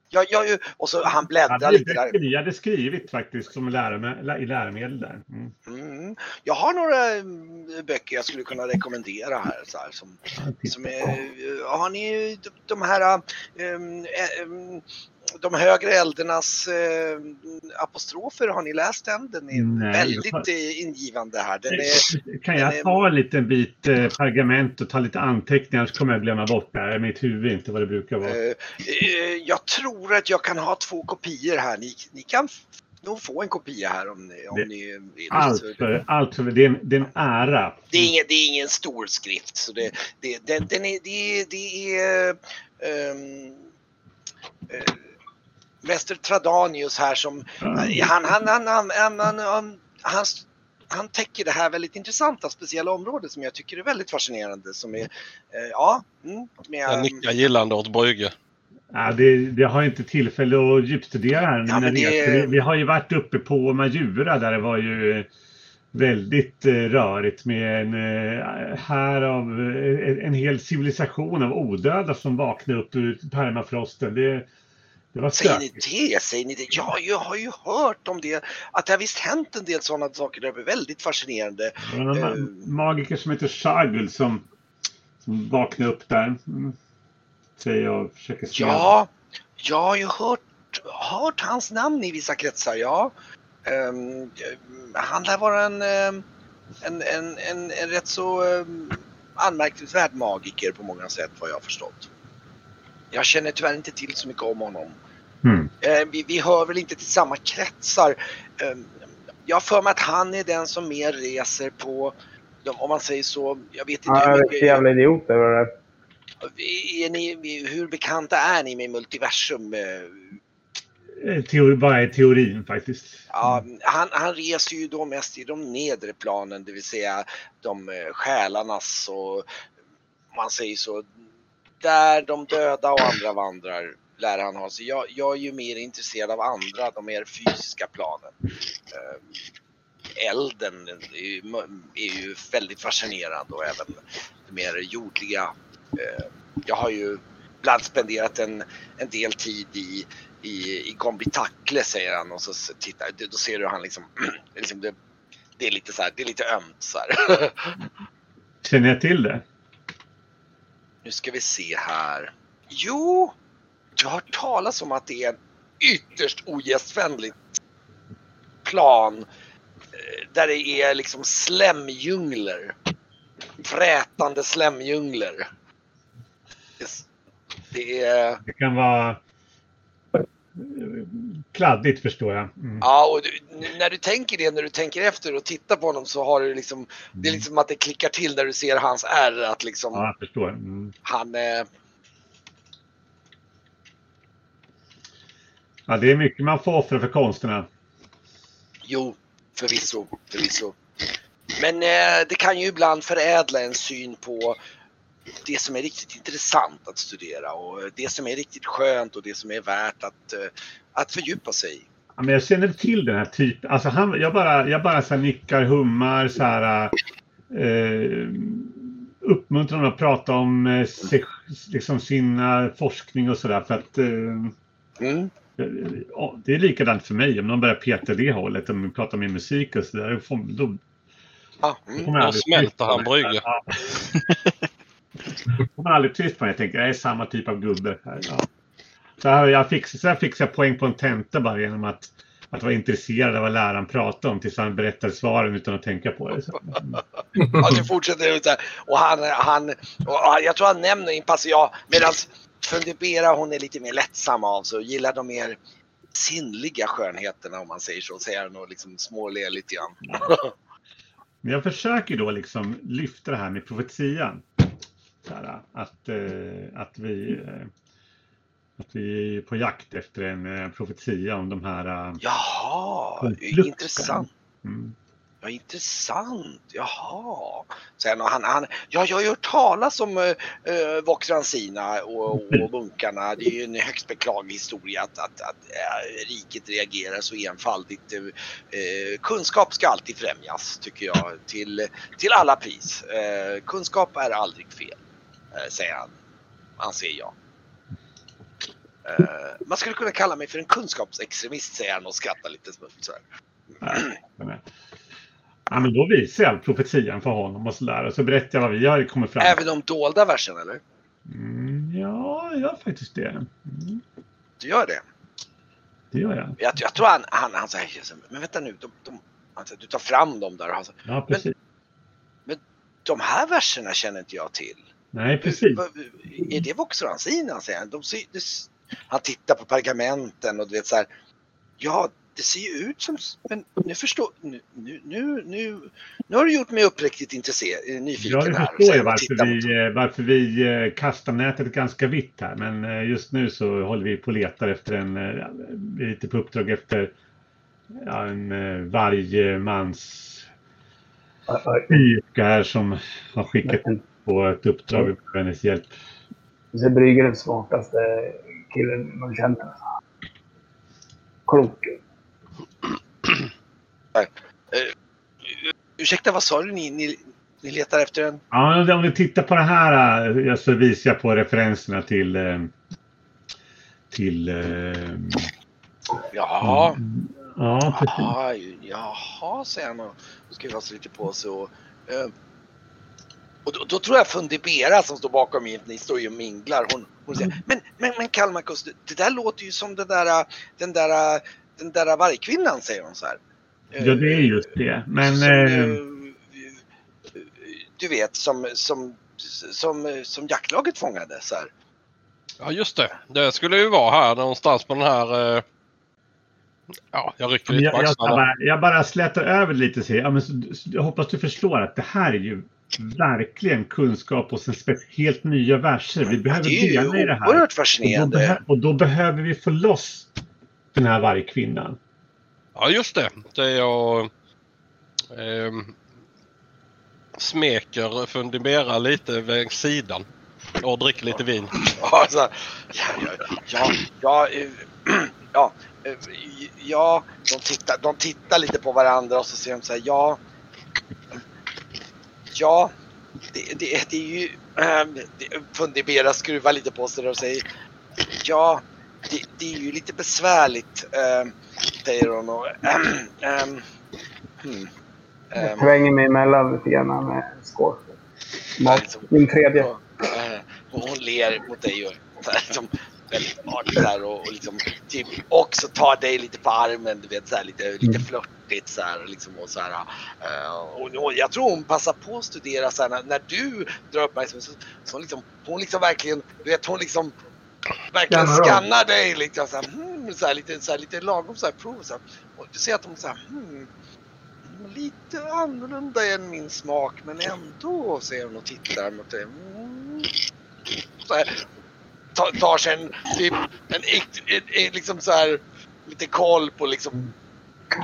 Ja, ja, ju- och så han Jag bläddrar hade, lite där. vi hade skrivit faktiskt som lärome- i läromedel där. Mm. Mm. Jag har några mm, böcker jag skulle kunna rekommendera här. Så här som, Ja, som är, har ni de- de här um, um, de högre eldernas eh, apostrofer, har ni läst den? Den är Nej, väldigt jag eh, ingivande här. Är, Kan den är- jag ta en liten bit eh, pergament och ta lite anteckningar så kommer jag glömma bort det här. Mitt huvud inte vad det brukar vara. eh, eh, jag tror att jag kan ha två kopior här. Ni, ni kan nog få en kopia här om ni, om Det- ni vill. Allt för, allt för det, är det är en ära. Det är ingen, det är ingen stor skrift. Så det, det, den, den är, det, det är eh, Lester Tradanius här som mm. han, han, han, han, han, han, han, han han täcker det här väldigt intressanta speciella området som jag tycker är väldigt fascinerande. Som är, eh, ja, mm, med, jag eh, nickar gillande åt Brygge. Ja, det, det har inte tillfälle att djupstudera ja, det... Vi har ju varit uppe på Majura där det var ju eh, väldigt eh, rörigt med en här av en, en hel civilisation av odöda som vaknade upp ur permafrosten. Det, Säger ni det? Säger ni det? Ja, jag har ju hört om det. Att det har visst hänt en del sådana saker. Det är väldigt fascinerande. En ma- magiker som heter Shagul som, som vaknade upp där. Mm. Säger jag och försöker se. Ja, jag har ju hört, hört hans namn i vissa kretsar, ja. Ehm, han lär vara en, ehm, en, en, en, en rätt så um, anmärkningsvärd magiker på många sätt vad jag har förstått. Jag känner tyvärr inte till så mycket om honom. Mm. Eh, vi, vi hör väl inte till samma kretsar. Eh, jag har för mig att han är den som mer reser på, om man säger så, jag vet inte hur är riktigt jävla idiot över det. är ni, hur bekanta är ni med multiversum? Eh, Eh, Teori, vad är teorin faktiskt? Ja, han, han reser ju då mest i de nedre planen, det vill säga de själarnas och man säger så, där de döda och andra vandrar lär han ha sig. Jag, jag är ju mer intresserad av andra, de mer fysiska planen. Eh, Elden är ju, är ju väldigt fascinerande och även det mer jordliga. Eh, Jag har ju ibland spenderat en, en del tid i i, i Kombitakle säger han och så tittar, då ser du han liksom, *clears throat* liksom det, det är lite så här, det är lite ömt så här. Känner jag till det? Nu ska vi se här. Jo, du har hört talas om att det är en ytterst ogästvänligt plan eh, där det är liksom slemdjungler. Frätande slemdjungler. Det- är... Det kan vara kladdigt förstår jag. Mm. Ja, och du, när du tänker det, när du tänker efter och tittar på honom så har du liksom, det är liksom att det klickar till när du ser hans ärr att liksom Ja, jag förstår. Mm. han, Ja, det är mycket man får offra för konsterna. jo, förvisso, förvisso. Men eh, det kan ju ibland förädla en syn på det som är riktigt intressant att studera och det som är riktigt skönt och det som är värt att, eh, att fördjupa sig i. Ja, men jag känner till den här typen. Alltså han, jag bara, jag bara så nickar, hummar, så här, eh, uppmuntrar honom att prata om eh, sig, liksom sina forskning och sådär. För att eh, Mm. Det är likadant för mig. Om någon börjar peta det hållet, om vi pratar med musik och sådär. Då, Ja, mm. kommer jag Då smälter han det. Brygge. Ja. Då kommer jag aldrig tyst på det. Jag tänker, jag är samma typ av gubbe. Här. Ja. Så här, jag fick, så här fick jag poäng på en tenta bara genom att, att vara intresserad av vad läraren pratade om tills han berättade svaren utan att tänka på det. Så. *laughs* Ja, du fortsätter ut där. Och han, han, och jag tror han nämner en pass, ja, medan Fundibera hon är lite mer lättsam av sig och gillar de mer sinnliga skönheterna om man säger så. Säger han och liksom småler lite grann. *laughs* Men jag försöker då liksom lyfta det här med profetian. Här, att, eh, att, vi, eh, att vi är på jakt efter en eh, profetia om de här... Jaha, Konflikten. intressant. Mm. Ja, intressant. Jaha. Sen, och han, han, ja, jag har ju hört talas om uh, Vox Rancina och, och munkarna. Det är ju en högst beklaglig historia att, att, att eh, riket reagerar så enfaldigt. Eh, kunskap ska alltid främjas, tycker jag, till, till alla pris. Eh, kunskap är aldrig fel, säger han, anser jag. Man skulle kunna kalla mig för en kunskapsextremist, säger han och skrattar lite smutt. Så här. Men, Ja, men då visar jag profetian för honom och sådär. Och så berättar jag vad vi har kommit fram Även de dolda versen, eller? Mm, ja, jag gör faktiskt det. Mm, Du gör det? det gör jag. Jag, jag tror han, han, han säger, men vänta nu, de, de, säger, du tar fram dem där. säger, Ja, precis. de här verserna känner inte jag till. Nej, precis. Är det han. De s- han tittar på pergamenten och du vet så här. Ja, det ser ju ut som... Men nu förstår... Nu, nu, nu, nu, nu har du gjort mig uppriktigt intresserad, nyfiken Ja, det här. förstår jag tittar varför vi, eh, varför vi eh, kastar nätet ganska vitt här. Men eh, just nu så håller vi på och letar efter en, eh, vi är lite på uppdrag efter ja, en eh, vargmans yrke här som har skickat på ett uppdrag med hennes hjälp. Så Brygger är den smartaste killen man känner. Klok. Ursäkta, vad sa du? Ni, ni, ni letar efter en... Ja, om vi tittar på det här eh, så visar jag på referenserna till eh, till eh, Jaha. ja, precis. Jaha, jaha, säger han och skruvar sig lite på sig. Och, eh, och då, då tror jag Fundibera som står bakom mig, ni står ju och minglar. Hon, hon säger, men, men, men Kalmarkus, det, det där låter ju som den där, den där, den där vargkvinnan, säger hon så här. Ja, det är just det. Men som, eh, eh, du vet, som, som, som, som jaktlaget fångade. Så här. Ja just det. Det skulle ju vara här någonstans på den här... eh, Ja, jag rycker lite jag, på jag, axlarna. bara, jag bara slätar över lite och säger, ja, men jag hoppas du förstår att det här är ju verkligen kunskap och sen helt nya verser. Vi behöver Det är ju bena i det här. oerhört Och då, fascinerande. behö- och då behöver vi få loss den här vargkvinnan. Ja just det. Det är jag... ehm, smeker Fundibera lite vid sidan. Och dricker lite vin. *laughs* Ja, ja, ja, ja, ja, eh, *clears throat* ja, eh, de, tittar, de tittar lite på varandra och så säger de så här, ja, ja, det, det, det är ju, *clears throat* det- Fundibera skruvar lite på sig och säger, ja, det, det är ju lite besvärligt, ähm, säger hon och, ähm, hmm, Jag ähm, svänger mig emellan lite grann med skål. Mat. liksom. Min tredje. och, eh, och hon ler mot dig och så här, liksom, väldigt artigt här, och, och liksom typ också tar dig lite på armen, du vet så här, lite, lite flörtigt så här, liksom, och så här. eh, och, och jag tror hon passar på att studera så här, när, när du drar uppmärksamhet så, så hon liksom, hon liksom verkligen, du vet hon liksom verkligen Skannar dig liksom så här, hmm, så här, lite, så här, lite lagom så här prov så här. Och du ser att de så här, hmm, lite annorlunda än min smak men ändå säger hon och tittar mot dig. Mm. Så här, tar, tar sig en, typ, en, en, en, liksom så här lite koll på liksom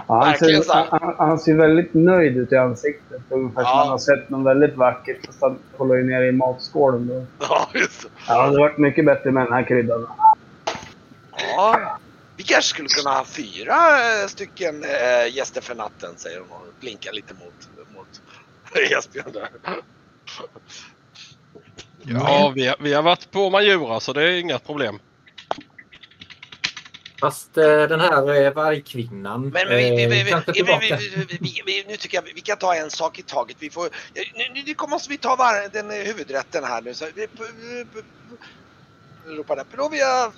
Ja, han, ser, han, han ser väldigt nöjd ut i ansiktet. Ungefär som Ja. han har sett något väldigt vackert. Fast han håller ju ner i matskålen. Då. Ja, just det. Ja, det hade varit mycket bättre med den här kryddan. Ja, vi kanske skulle kunna ha fyra eh, stycken äh, gäster för natten, säger hon och blinkar lite mot, mot *laughs* Esbjörn där. Ja, vi har, vi har varit på Majura så det är inga problem. Fast eh, den här eh, vargkvinnan Men vi, vi, vi, eh, kanske tillbaka. nu tycker jag vi, vi kan ta en sak i taget. Vi får, nu, nu, nu måste vi ta var, den eh, huvudrätten här nu. Så vi, p- p- p- ropar där Provia.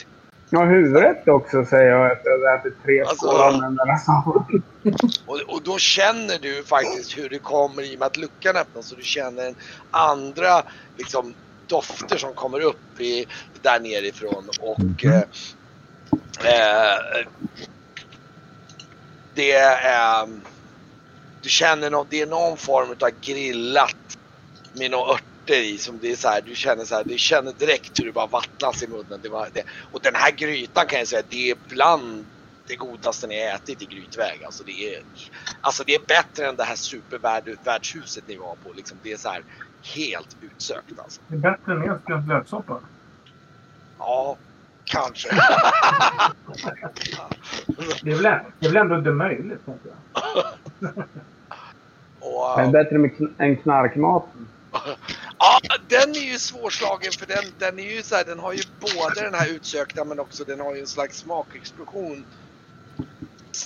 *laughs* Ja, huvudrätt också säger jag efter att ha ätit tre Alltså-. *laughs* Och, och då känner du faktiskt hur det kommer i och med att luckan öppnas. Så du känner en andra liksom, dofter som kommer upp i, där nerifrån. Och eh, eh, det är... du känner något, det är någon form av grillat med några örter i som det är så här, du känner så här, du känner direkt hur det bara vattnas i munnen. Det var, det, och den här grytan kan jag säga, det är bland det godaste ni har ätit i grytväg. Alltså det är, alltså det är bättre än det här supervärdshuset ni var på. Liksom, det är så här helt utsökt alltså. Det är bättre än Esbjörns löksoppa. Ja, kanske. *laughs* Det är väl, det är väl ändå inte möjligt, tänker jag. *laughs* Och, Det är bättre med kn- än knarkmaten. *laughs* Ja, den är ju svårslagen för den, den är ju så här, den har ju både den här utsökta men också den har ju en slags smakexplosion.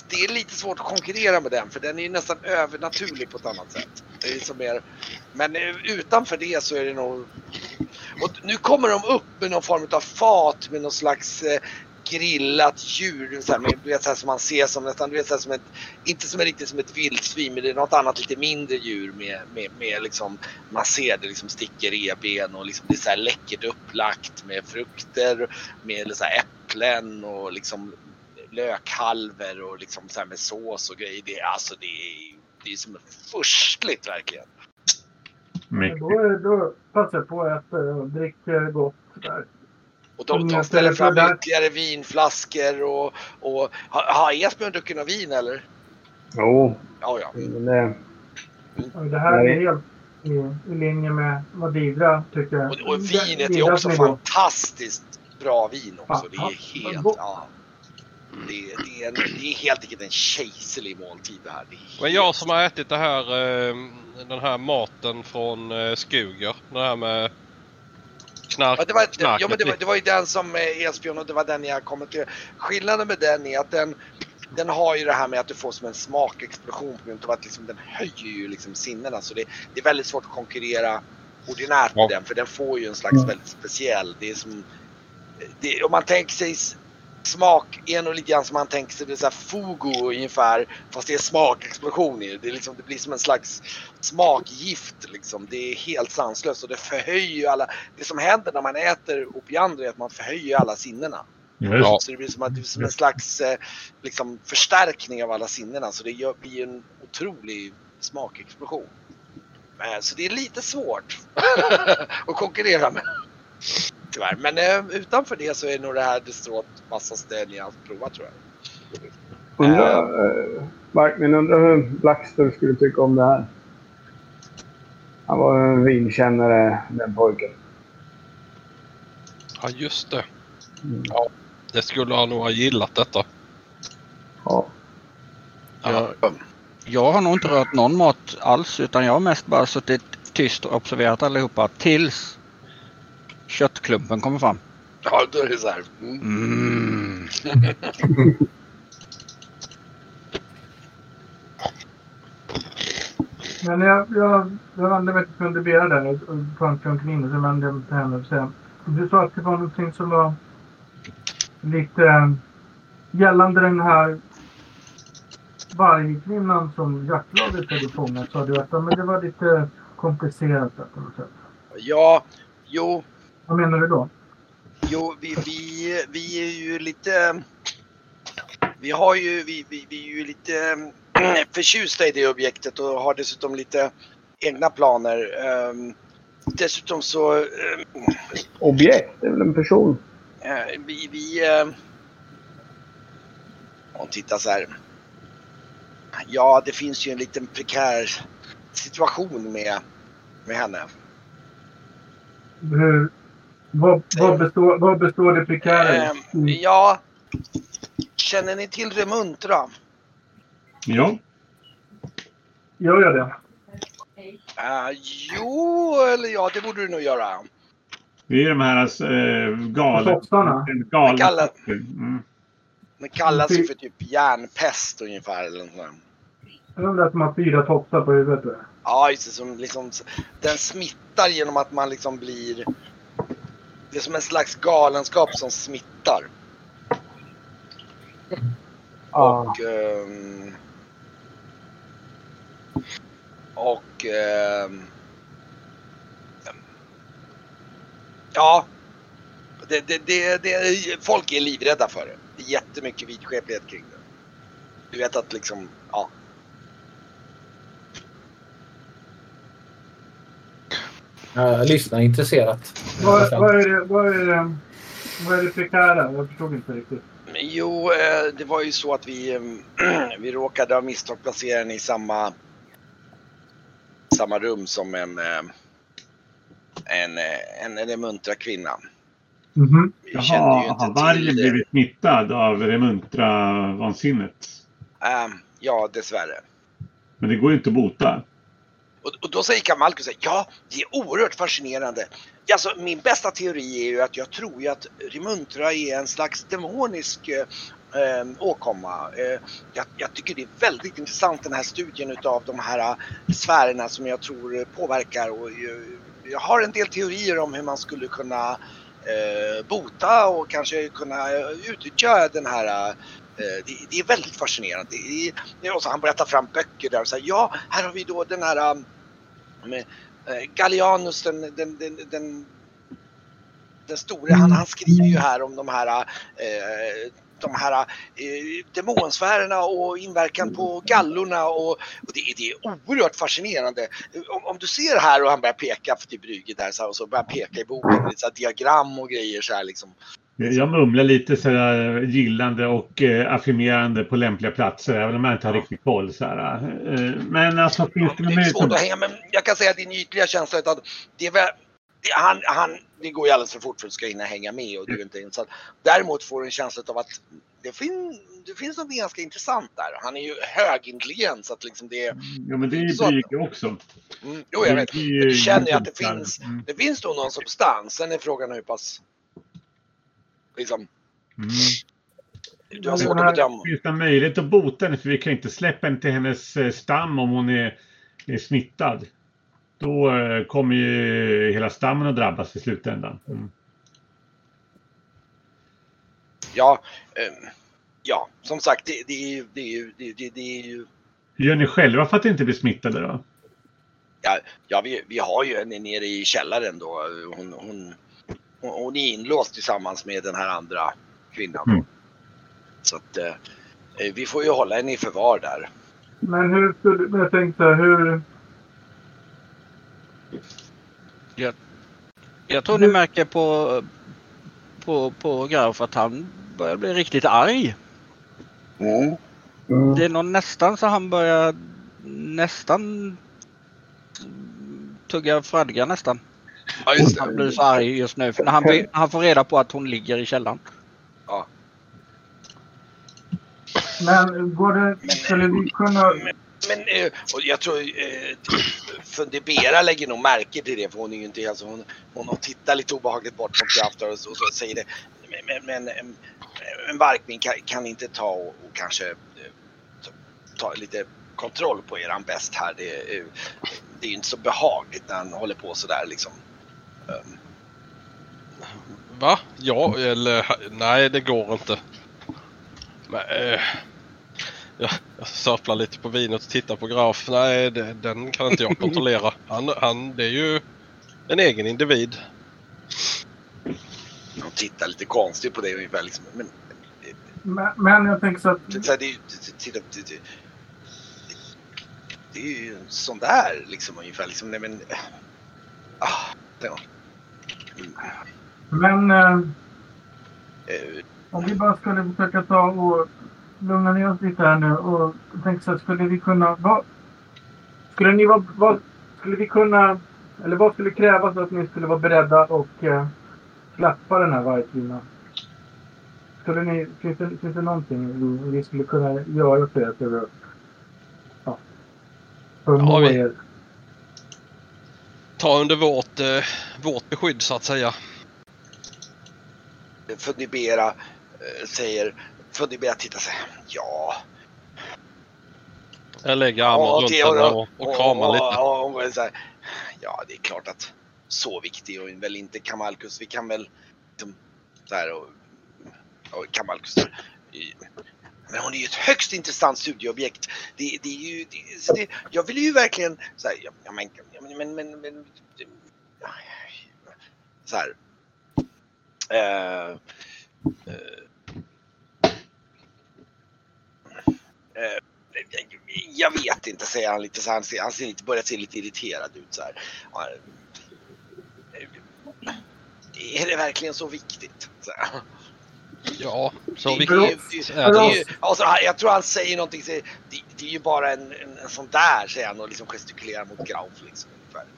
Det är lite svårt att konkurrera med den för den är nästan övernaturlig på ett annat sätt. Det är som mer, men eh, utanför det så är det nog... Och nu kommer de upp med någon form av fat med någon slags eh, grillat djur. Så här, med, du vet, så här, som man ser som nästan, du vet, så här, som ett, inte som, riktigt som ett vildsvin men det är något annat lite mindre djur med, med, med liksom, man ser det liksom sticker revben och liksom, det är så här läckert upplagt med frukter, med så här äpplen och liksom lökhalvor och liksom så här med sås och grejer. Det, är- alltså det är, det är som furstligt verkligen. Då, då passar jag på att äta och dricka gott där. Och de, Mm, de ställer fram ytterligare vinflaskor och, och har, Esbjörn druckit något vin eller? Jo, Ja, ja. men det... Och Det här är helt i, i linje med vad Didra tycker. Och, och vinet är Didras också fantastiskt bra vin också. Det är helt, ja. Det, det, är, det är helt enkelt en kejserlig måltid det här. Det Men jag som har ätit det här, eh, den här maten från eh, Skuger. Det här med knark, Ja, det, var, knarket. ja, men det, var, det var ju den som eh, Esbjörn och det var den jag kommenterade. Skillnaden med den är att den, den har ju det här med att du får som en smakexplosion på grund av att liksom, den höjer ju liksom sinnena. Så det, det är väldigt svårt att konkurrera ordinärt med Ja. den för den får ju en slags väldigt speciell. Det är som, det, om man tänker sig smak är nog lite grann som man tänker sig det är så här fugu ungefär fast det är smakexplosion i det. Det, är liksom, det blir som en slags smakgift liksom. Det är helt sanslöst och det förhöjer alla. Det som händer när man äter opiander är att man förhöjer alla sinnena. Ja. Så det blir som, att, det är som en slags eh, liksom, förstärkning av alla sinnena. Så det gör, blir en otrolig smakexplosion. Eh, Så det är lite svårt *laughs* att konkurrera med. Tyvärr. Men eh, utanför det så är nog det här det stråt vassaste ni har provat tror jag. Undrar, eh, Markmin undrar hur Blackster skulle tycka om det här. Han var en vinkännare, den pojken. Ja, just det. Mm. Ja, det skulle han nog ha gillat detta. Ja. Jag, jag har nog inte rört någon mat alls utan jag har mest bara suttit tyst och observerat allihopa tills köttklumpen kommer fram. Ja, då är det så här. Mm. Mm. Men jag, jag, jag vände mig till Fundibera där och och omkring och så vände jag mig till henne och säga. Du sa att det var någonting som var lite eh, gällande den här vargkvinnan som jaktlaget hade fångat. Sa du att men det var lite komplicerat på något sätt. Ja, jo, Vad menar du då? jo vi, vi, vi är ju lite... Vi har ju, vi, vi, vi är ju lite mm, förtjusta i det objektet och har dessutom lite egna planer. Ehm, Dessutom så, ehm, Objekt, det är väl en person? eh, vi, vi... eh, Hon tittar så här. Ja, det finns ju en liten prekär situation med, med henne. Hur, vad, vad, består, vad består det prekära i? Ehm, ja, känner ni till Remuntra? Ja. Gör jag det? Uh, jo, eller ja, det borde du nog göra. Det är de här äh, galen... Tofsarna? Galen. Kallar- Mm. Det kallas ju för typ järnpest ungefär. Eller något de där som har fyra tofsar på huvudet. Ja, just det. Som liksom, den smittar genom att man liksom blir... Det är som en slags galenskap som smittar. Ja. Och... ehm, och... ehm, ja. Det, det, det, det, folk är livrädda för det. Det är jättemycket vidskeplighet kring det. Du vet att liksom, ja. Jag lyssnar intresserat. Vad, vad, är det, vad, är det, vad är det prekära? Jag förstod inte riktigt. Jo, eh, det var ju så att vi, eh, *clears throat* vi råkade av misstag placera den i samma, samma rum som en, eh, en, eh, en, en muntra kvinna. Mhm. Vi kände ju Jaha, har inte vargen det. blivit smittad av remuntra-vansinnet? Eh, ja, dessvärre. Men det går ju inte att bota. Och, och då säger Kamalko så här, ja, det är oerhört fascinerande. Alltså, min bästa teori är ju att jag tror ju att Remuntra är en slags demonisk eh, eh, åkomma. Eh, jag, jag tycker det är väldigt intressant den här studien utav de här eh, sfärerna som jag tror påverkar. Och, jag har en del teorier om hur man skulle kunna eh, bota och kanske kunna eh, utnyttja den här Eh, det, det är väldigt fascinerande. Det är, och så han berättar fram böcker där och säger ja, här har vi då den här um, med, eh, Gallianus, den, den, den, den, den store, han, han skriver ju här om de här eh, de här eh, demonsfärerna och inverkan på gallorna och, och det, är- det är oerhört fascinerande. Om, om du ser här och han börjar peka för typ till Brygge där så här, och så börjar han peka i boken, lite så här diagram och grejer så här liksom. Jag mumlar lite så här gillande och eh, affirmerande på lämpliga platser, även om jag inte har riktigt koll. Så här. Eh, men alltså finns det Det är svårt att hänga men jag kan säga att din ytliga känsla är att det är väl, det, han, han, det går ju alldeles för fort för att du ska hinna hänga med och du är inte insatt. Däremot får du en känsla av att det, fin, det finns något ganska intressant där. Han är ju högintelligent så att liksom det är... Ja, men det är ju Brygge också. Mm, jo, jag vet. Men du känner ju att det Mm. finns, det finns nog någon substans. Sen är frågan hur pass... Liksom, Mm. du har svårt att bedöma. Finns det möjlighet att bota henne? För vi kan inte släppa henne till hennes eh, stam om hon är, är smittad. Då eh, kommer ju hela stammen att drabbas i slutändan. Mm. Ja, ehm, ja, som sagt, det, det är ju... Det är det, det är ju Hur gör ni själva för att inte bli smittade då? Ja, ja vi, vi har ju henne nere i källaren då. Hon, hon, hon, hon är inlåst tillsammans med den här andra kvinnan. Mm. Så att eh, vi får ju hålla henne i förvar där. Men hur skulle... Men jag tänkte hur... Jag tror ni märker på, på, på Graf att han börjar bli riktigt arg. Mm. Mm. Det är nog nästan så han börjar nästan tugga fradga nästan. Ja, just Han blir så arg just nu. För när han, när han får reda på att hon ligger i källaren. Men går det... Skulle vi kunna... Men eh, och jag tror eh, Fundibera lägger nog märke till det för hon är ju inte alltså hon, hon, tittar lite obehagligt bort mot Graf och, så- och så säger det. Men, men, en Varkmin kan, kan inte ta och, och kanske eh, ta, ta lite kontroll på eran bäst här. Det är, det är inte så behagligt när han håller på sådär liksom. Va? Ja, eller nej det går inte. Men, eh, jag, jag sörplar lite på vinet och tittar på Graf. Nej, det, den kan inte jag kontrollera. Han, han, det är ju en egen individ. de tittar lite konstigt på det ungefär liksom. Men, Men, men jag tänker så att... det, det, är ju- det, det, det, det, det är ju sån där liksom ungefär liksom. Nej men... Ah, det, Men eh, eh, om vi bara skulle försöka ta och lugna ner oss lite här nu och tänka så här, skulle vi kunna... Vad, skulle ni vara... Vad, skulle vi kunna... Eller vad skulle krävas för att ni skulle vara beredda och eh, släppa den här vargkvinnan? Skulle ni... Finns det, finns det någonting vi, vi skulle kunna göra för er? För, att- ja, förmå Ja, vi- er? Ta under vårt, eh, vårt beskydd så att säga. Fundibera eh, säger... Fundibera tittar sig. Ja. Jag lägger armen Ja, runt henne och, och kramar och- lite. och- och- och så här, ja, det är klart att så viktig och väl inte Kamalkus. Vi kan väl liksom, så här och, och Kamalkus. Men hon är ju ett högst intressant studieobjekt. Det, det är ju, det, det, jag vill ju verkligen så här, ja, ja, men, ja, men, men, men, så här. Eh, eh, eh, jag vet inte, säger han lite så han ser, han ser lite, börjar se lite irriterad ut så här. Ja, Är det verkligen så viktigt? Så här. Ja, så viktigt är det alltså, jag tror han säger någonting, så, det, det är ju bara en, en, en sån där, säger han och liksom gestikulerar mot Grauf. Liksom, ungefär.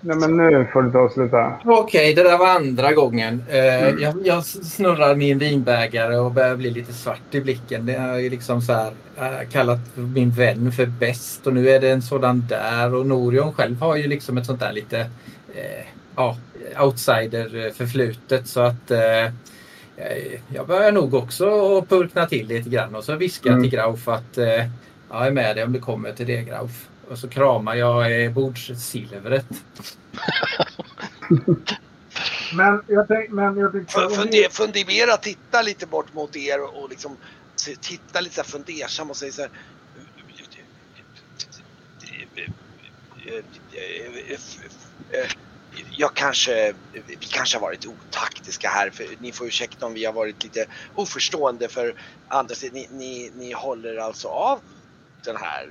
Nej, men nu får du ta och sluta. Okej, det där var andra gången. Eh, jag, jag snurrar min vinbägare och börjar bli lite svart i blicken. Det är ju liksom så här, eh, kallat min vän för bäst och nu är det en sådan där. Och Norion själv har ju liksom ett sånt där lite eh, ja, outsider förflutet. Så att eh, eh, jag börjar nog också att purkna till lite grann och så viskar jag Mm. till Grauf att eh, jag är med dig om det kommer till det Grauf. Och så kramar jag eh, bordssilvret. *laughs* Men jag tänkte... Men jag tänkte Funde, fundera, titta lite bort mot er och, liksom titta lite så här fundersam och säga så här. Jag kanske, vi kanske har varit otaktiska här för ni får ursäkta om vi har varit lite oförstående för andra sidan. Ni, ni, ni håller alltså av den här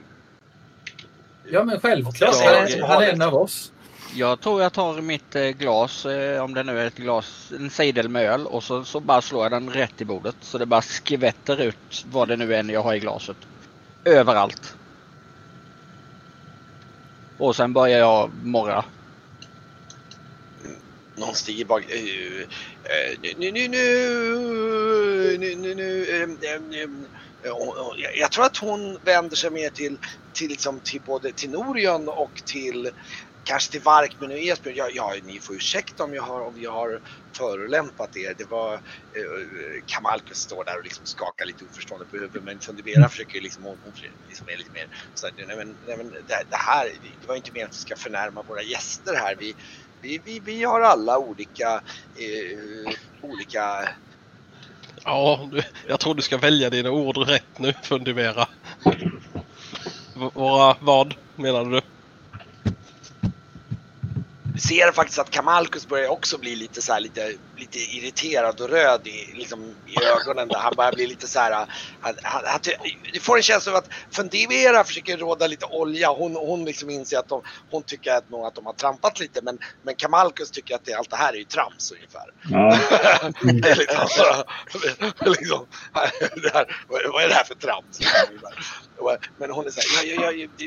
Ja men självklart. Ja, Han är, han är en av oss. Jag tror jag tar mitt eh, glas, eh, om det nu är ett glas, en cider med öl och så, så bara slår jag den rätt i bordet. Så det bara skvätter ut vad det nu är jag har i glaset. Överallt. Och sen börjar jag morra. Någon stiger bak. eh, eh, Nu, nu, nu, nu, nu, nu, ehm, ehm, ehm, eh, och- och jag- Jag tror att hon vänder sig mer till, till, liksom, till både till Norion och till kanske till Varkmen och Esbjörn. Ja, ja, ni får ursäkta om jag har, om jag har förolämpat er. Det var eh, Kamalkus står där och liksom skakar lite oförstående på huvudet men Fundibera försöker liksom, hon, hon liksom är lite mer så att, nej men, nej men det, det här, det var inte meningen att vi ska förnärma våra gäster här. Vi, vi, vi, vi har alla olika, eh, olika Ja, jag tror du ska välja dina ord rätt nu, fundera. Våra vad, menade du? Ser faktiskt att Kamalkus börjar också bli lite så här, lite, lite irriterad och röd i, liksom, i ögonen. Där. Han börjar bli lite så här. Han, han, han, du får en känsla av att Fundera försöker råda lite olja. Hon, hon liksom inser att de, hon tycker att, nog att de har trampat lite. Men, men Kamalkus tycker att det, allt det här är ju trams ungefär. Ja. *laughs* det är *laughs* liksom, liksom, *laughs* det här, vad, är det här för trams? Men hon är så här, ja, ja, ja, det,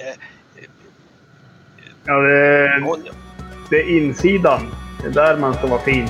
eh, Ja, det, det är insidan. Det är där man ska vara fin.